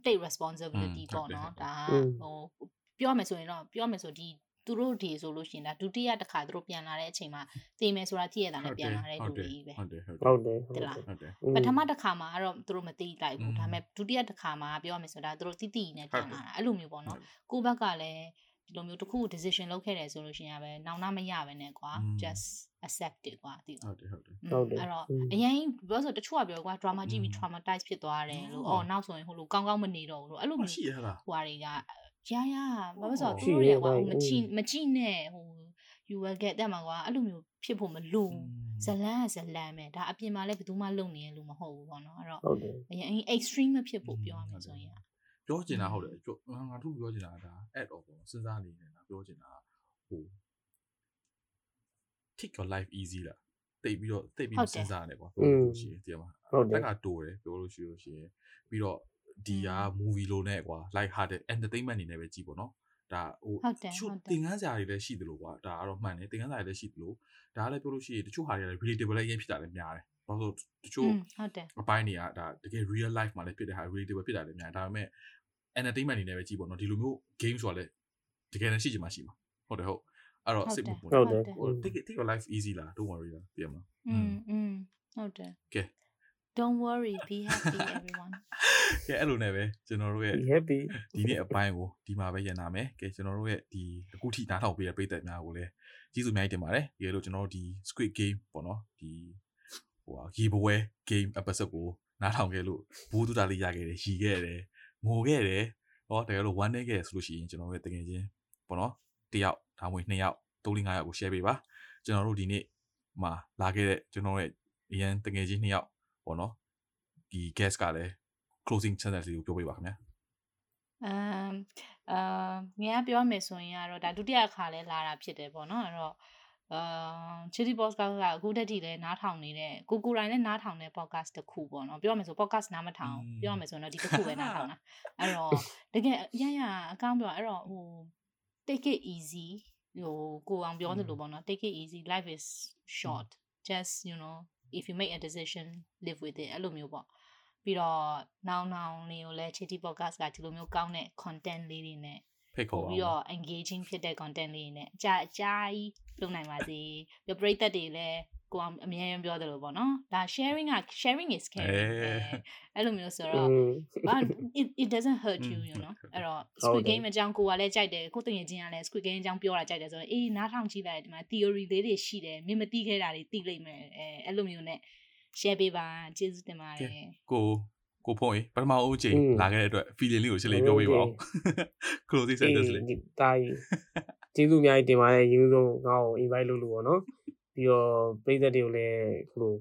take responsibility ပေါ့နော်ဒါဟိုပြောမယ်ဆိုရင်တော့ပြောမယ်ဆိုဒီသူတို့ဒီဆိုလို့ရှိရင်ဒါဒုတိယတစ်ခါသူတို့ပြန်လာတဲ့အချိန်မှာသိမယ်ဆိုတာသိရတာနဲ့ပြန်လာတဲ့လူတွေပဲဟုတ်တယ်ဟုတ်ဟုတ်တယ်ဟုတ်တတယ်လားဟုတ်တယ်ပထမတစ်ခါမှာကတော့သူတို့မသိလိုက်ဘူးဒါပေမဲ့ဒုတိယတစ်ခါမှာပြောရမယ်ဆိုတာသူတို့တိတိနဲ့ပြန်လာတာအဲ့လိုမျိုးပေါ့နော်ကိုယ့်ဘက်ကလည်း ဒီလိုမျိုးတစ်ခု decision လုပ်ခဲ့တယ်ဆိုလို့ရှိရင်ပဲနောင်နာမရပဲနဲ့ကွာ just accept it ကွာဒီဟုတ်တယ်ဟုတ်တယ်ဟုတ်တယ်အဲ့တော့အရင်ပြောဆိုတချို့ကပြောကွာ drama ကြည့်ပြီး traumatize ဖြစ်သွားတယ်လို့အော်နောက်ဆိုရင်ဟိုလိုကောင်းကောင်းမနေတော့ဘူးလို့အဲ့လိုမျိုးရှိရလားဟိုဟာတွေကရရဘာလို့ဆိုတော့သူတို့တွေကဟိုမချိမချိနဲ့ဟို you will get တဲ့မှာကွာအဲ့လိုမျိုးဖြစ်ဖို့မလိုဇလန်းကဇလန်းပဲဒါအပြင်မှာလည်းဘယ်သူမှလုံနေရလို့မဟုတ်ဘူးပေါ့နော်အဲ့တော့ဟုတ်တယ်အရင် extreme မဖြစ်ဖို့ပြောရမယ်ဆိုရင် ပြောချင်တာဟုတ်တယ်ငါတို့ပြောချင်တာဒါ add on ပေါ့စဉ်းစားနေနေတာပြောချင်တာဟို take your life easy လားတိတ်ပြီးတော့တိတ်ပြီးစဉ်းစားရတယ်ကွာပြောလို့ရှိရင်တရားမှာဟုတ်တယ်တက်ကတိုးတယ်ပြောလို့ရှိလို့ရှိရင်ပြီးတော့ဒီက movie လိုနဲ့ကွာ light hearted entertainment အနေနဲ့ပဲကြည့်ပေါ့နော်ဒါဟိုချို့သင်ခန်းစာတွေလည်းရှိသလိုကွာဒါကတော့မှန်တယ်သင်ခန်းစာတွေလည်းရှိသလိုဒါကလည်းပြောလို့ရှိရင်တချို့ဟာတွေလည်း relatable လည်းရင်ဖြစ်တာလည်းများတယ်ဘာလို့တချို့ဟုတ်တယ်အပိုင်းတွေကဒါတကယ် real life မှာလည်းဖြစ်တဲ့ဟာ relatable ဖြစ်တာလည်းများတယ်ဒါပေမဲ့ entertainment အနေနဲ့ပဲကြည့်ပေါ့နော်ဒီလိုမျိုး game ဆိုတာလည်းတကယ်လည်းရှိချင်မှရှိမှာဟုတ်တယ်ဟုတ်အဲ့တော့စိတ်မပူဟုတ်တယ် take it take your life easy လား don't worry လားပြမလားอืมอืมဟုတ်တယ်ကဲ Don't worry be happy everyone ကဲအဲ့လိုနဲ့ပဲကျွန်တော်တို့ရဲ့ be happy ဒီနေ့အပိုင်းကိုဒီမှာပဲရန်နာမယ်ကဲကျွန်တော်တို့ရဲ့ဒီအခုထိနားထောင်ပေးတဲ့ပရိသတ်များကိုလည်းကျေးဇူးအများကြီးတင်ပါတယ်ဒီလိုကျွန်တော်တို့ဒီ Squid Game ပေါ့နော်ဒီဟိုဟာရေပွဲ game episode ကိုနားထောင်ခဲ့လို့ဘူးတူတာလေးရခဲ့တယ်ရီခဲ့တယ် ငိုခဲ့တယ်ဟောတကယ်လို့ one day ခဲ့ဆိုလို့ရှိရင်ကျွန်တော်တို့ရဲ့တကယ်ချင်းပေါ့နော်တယောက်ဒါမှမဟုတ်နှစ်ယောက်၃လ၅ယောက်ကို share ပေးပါကျွန်တော်တို့ဒီနေ့မှာလာခဲ့တဲ့ကျွန်တော်ရဲ့အရန်တကယ်ချင်းနှစ်ယောက်ပေါ့နော်ဒီ guest ကလည်း closing sentence လေးကိုပြောပေးပါခင်ဗျာအမ်အာငါပြောမယ်ဆိုရင်ကတော့ဒါဒုတိယအခါလဲလာတာဖြစ်တယ်ပေါ့နော်အဲ့တော့ အာ Chili Boss ကအခုတက်ထိလည်းနားထောင်နေတဲ့ကိုကိုတိုင်းလည်းနားထောင်တဲ့ podcast တစ်ခုပေါ့နော်ပြောရမယ်ဆို podcast နားမထောင်ပြောရမယ်ဆိုတော့ဒီတစ်ခုပဲနားထောင်တာအဲ့တော့တကယ်ရရအကောင်းပြောအဲ့တော့ဟို take it easy ဟိုကိုအောင်ပြောသလိုပေါ့နော် take it easy life is short just you know if you make a decision live with it အဲ့လိုမျိုးပေါ့ပြီးတော့နောင်နောင်လေးကိုလည်း Chitty Podcast ကဒီလိုမျိုးကောင်းတဲ့ content လေးတွေနဲ့ ဖိတ်ခေါ်ပြီးတော့ engaging ဖြစ်တဲ့ content လေးတွေနဲ့အကြအကြာကြီးလုပ်နိုင်ပါစေပြီးပရိသတ်တွေလည်းကိုအောင်အမြဲတမ်းပြောတယ်လို့ပေါ့နော်ဒါ sharing က sharing is caring အဲ့လိုမျိုးဆိုတော့ it it doesn't hurt you you know အဲ့တော့ squid game အကြောင်းကိုကလည်းကြိုက်တယ်ကိုတငယ်ချင်းကလည်း squid game အကြောင်းပြောတာကြိုက်တယ်ဆိုတော့အေးနားထောင်ကြည့်လိုက်ဒီမှာ theory လေးတွေရှိတယ်မြင်မသိခဲ့တာတွေသိလိမ့်မယ်အဲအဲ့လိုမျိုးနဲ့ share ပေးပါကျေးဇူးတင်ပါတယ်ကို ကိုဖုန်းရေပထမအဦးချိန်လာခဲ့တဲ့အတွက် feeling လေးကိုရှင်းလေးပြောပေးပါဦး closing sentence လေးတာကြီးကျေးဇူးအများကြီးတင်ပါတယ်ရင်းဆုံးငါ့ကို invite လုပ်လို့ပေါ့နော်ပြီးတော့ပြည်သက်တွေကိုလည်းဟို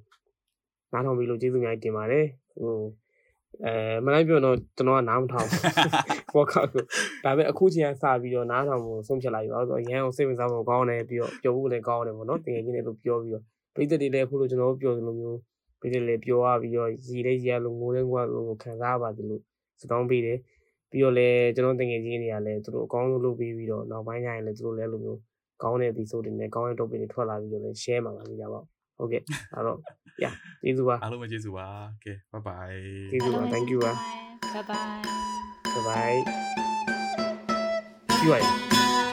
နားထောင်ပြီးလို့ကျေးဇူးအများကြီးတင်ပါတယ်ဟိုအဲမလိုက်ပြောတော့ကျွန်တော်ကနားမထောင်ပေါ့ကောက်ကိုဒါပေမဲ့အခုချိန်ကစပြီးတော့နားထောင်ဖို့ဆုံးဖြတ်လိုက်ပါတော့ရန်အောင်စိတ်ဝင်စားဖို့ကောင်းတယ်ပြီးတော့ပျော်ဖို့လည်းကောင်းတယ်ပေါ့နော်တကယ်ကြီးလည်းလို့ပြောပြီးတော့ပြည်သက်တွေလည်းအခုလိုကျွန်တော်တို့ပြောသလိုမျိုး ပြည်သက်လည်းပြောရပြီးတော့ရည်လေးရလို့ငိုတဲ့ကွာလို့ခံစားပါသလိုစတောင်းပေးတယ်ပြီးတော့လည်းကျွန်တော်တကယ်ကြီးတွေကလည်းသူတို့အကောင်းဆုံးလုပ်ပြီးပြီးတော့နောက်ပိုင်းကျရင်လည်းသူတို့လည်းလိုမျိုးကောင်းတဲ့ episode တွေနဲ့ကောင်းတဲ့ topic တွေထွက်လာပြီးတော့လည်း share မှာပါကြပါဟုတ်ကဲ့အဲ့တော့ yeah ကျေးဇူးပါအားလုံးပဲကျေးဇူးပါကဲ bye bye ကျေးဇူးပါ thank you ပါ bye bye bye bye ပြီးပါ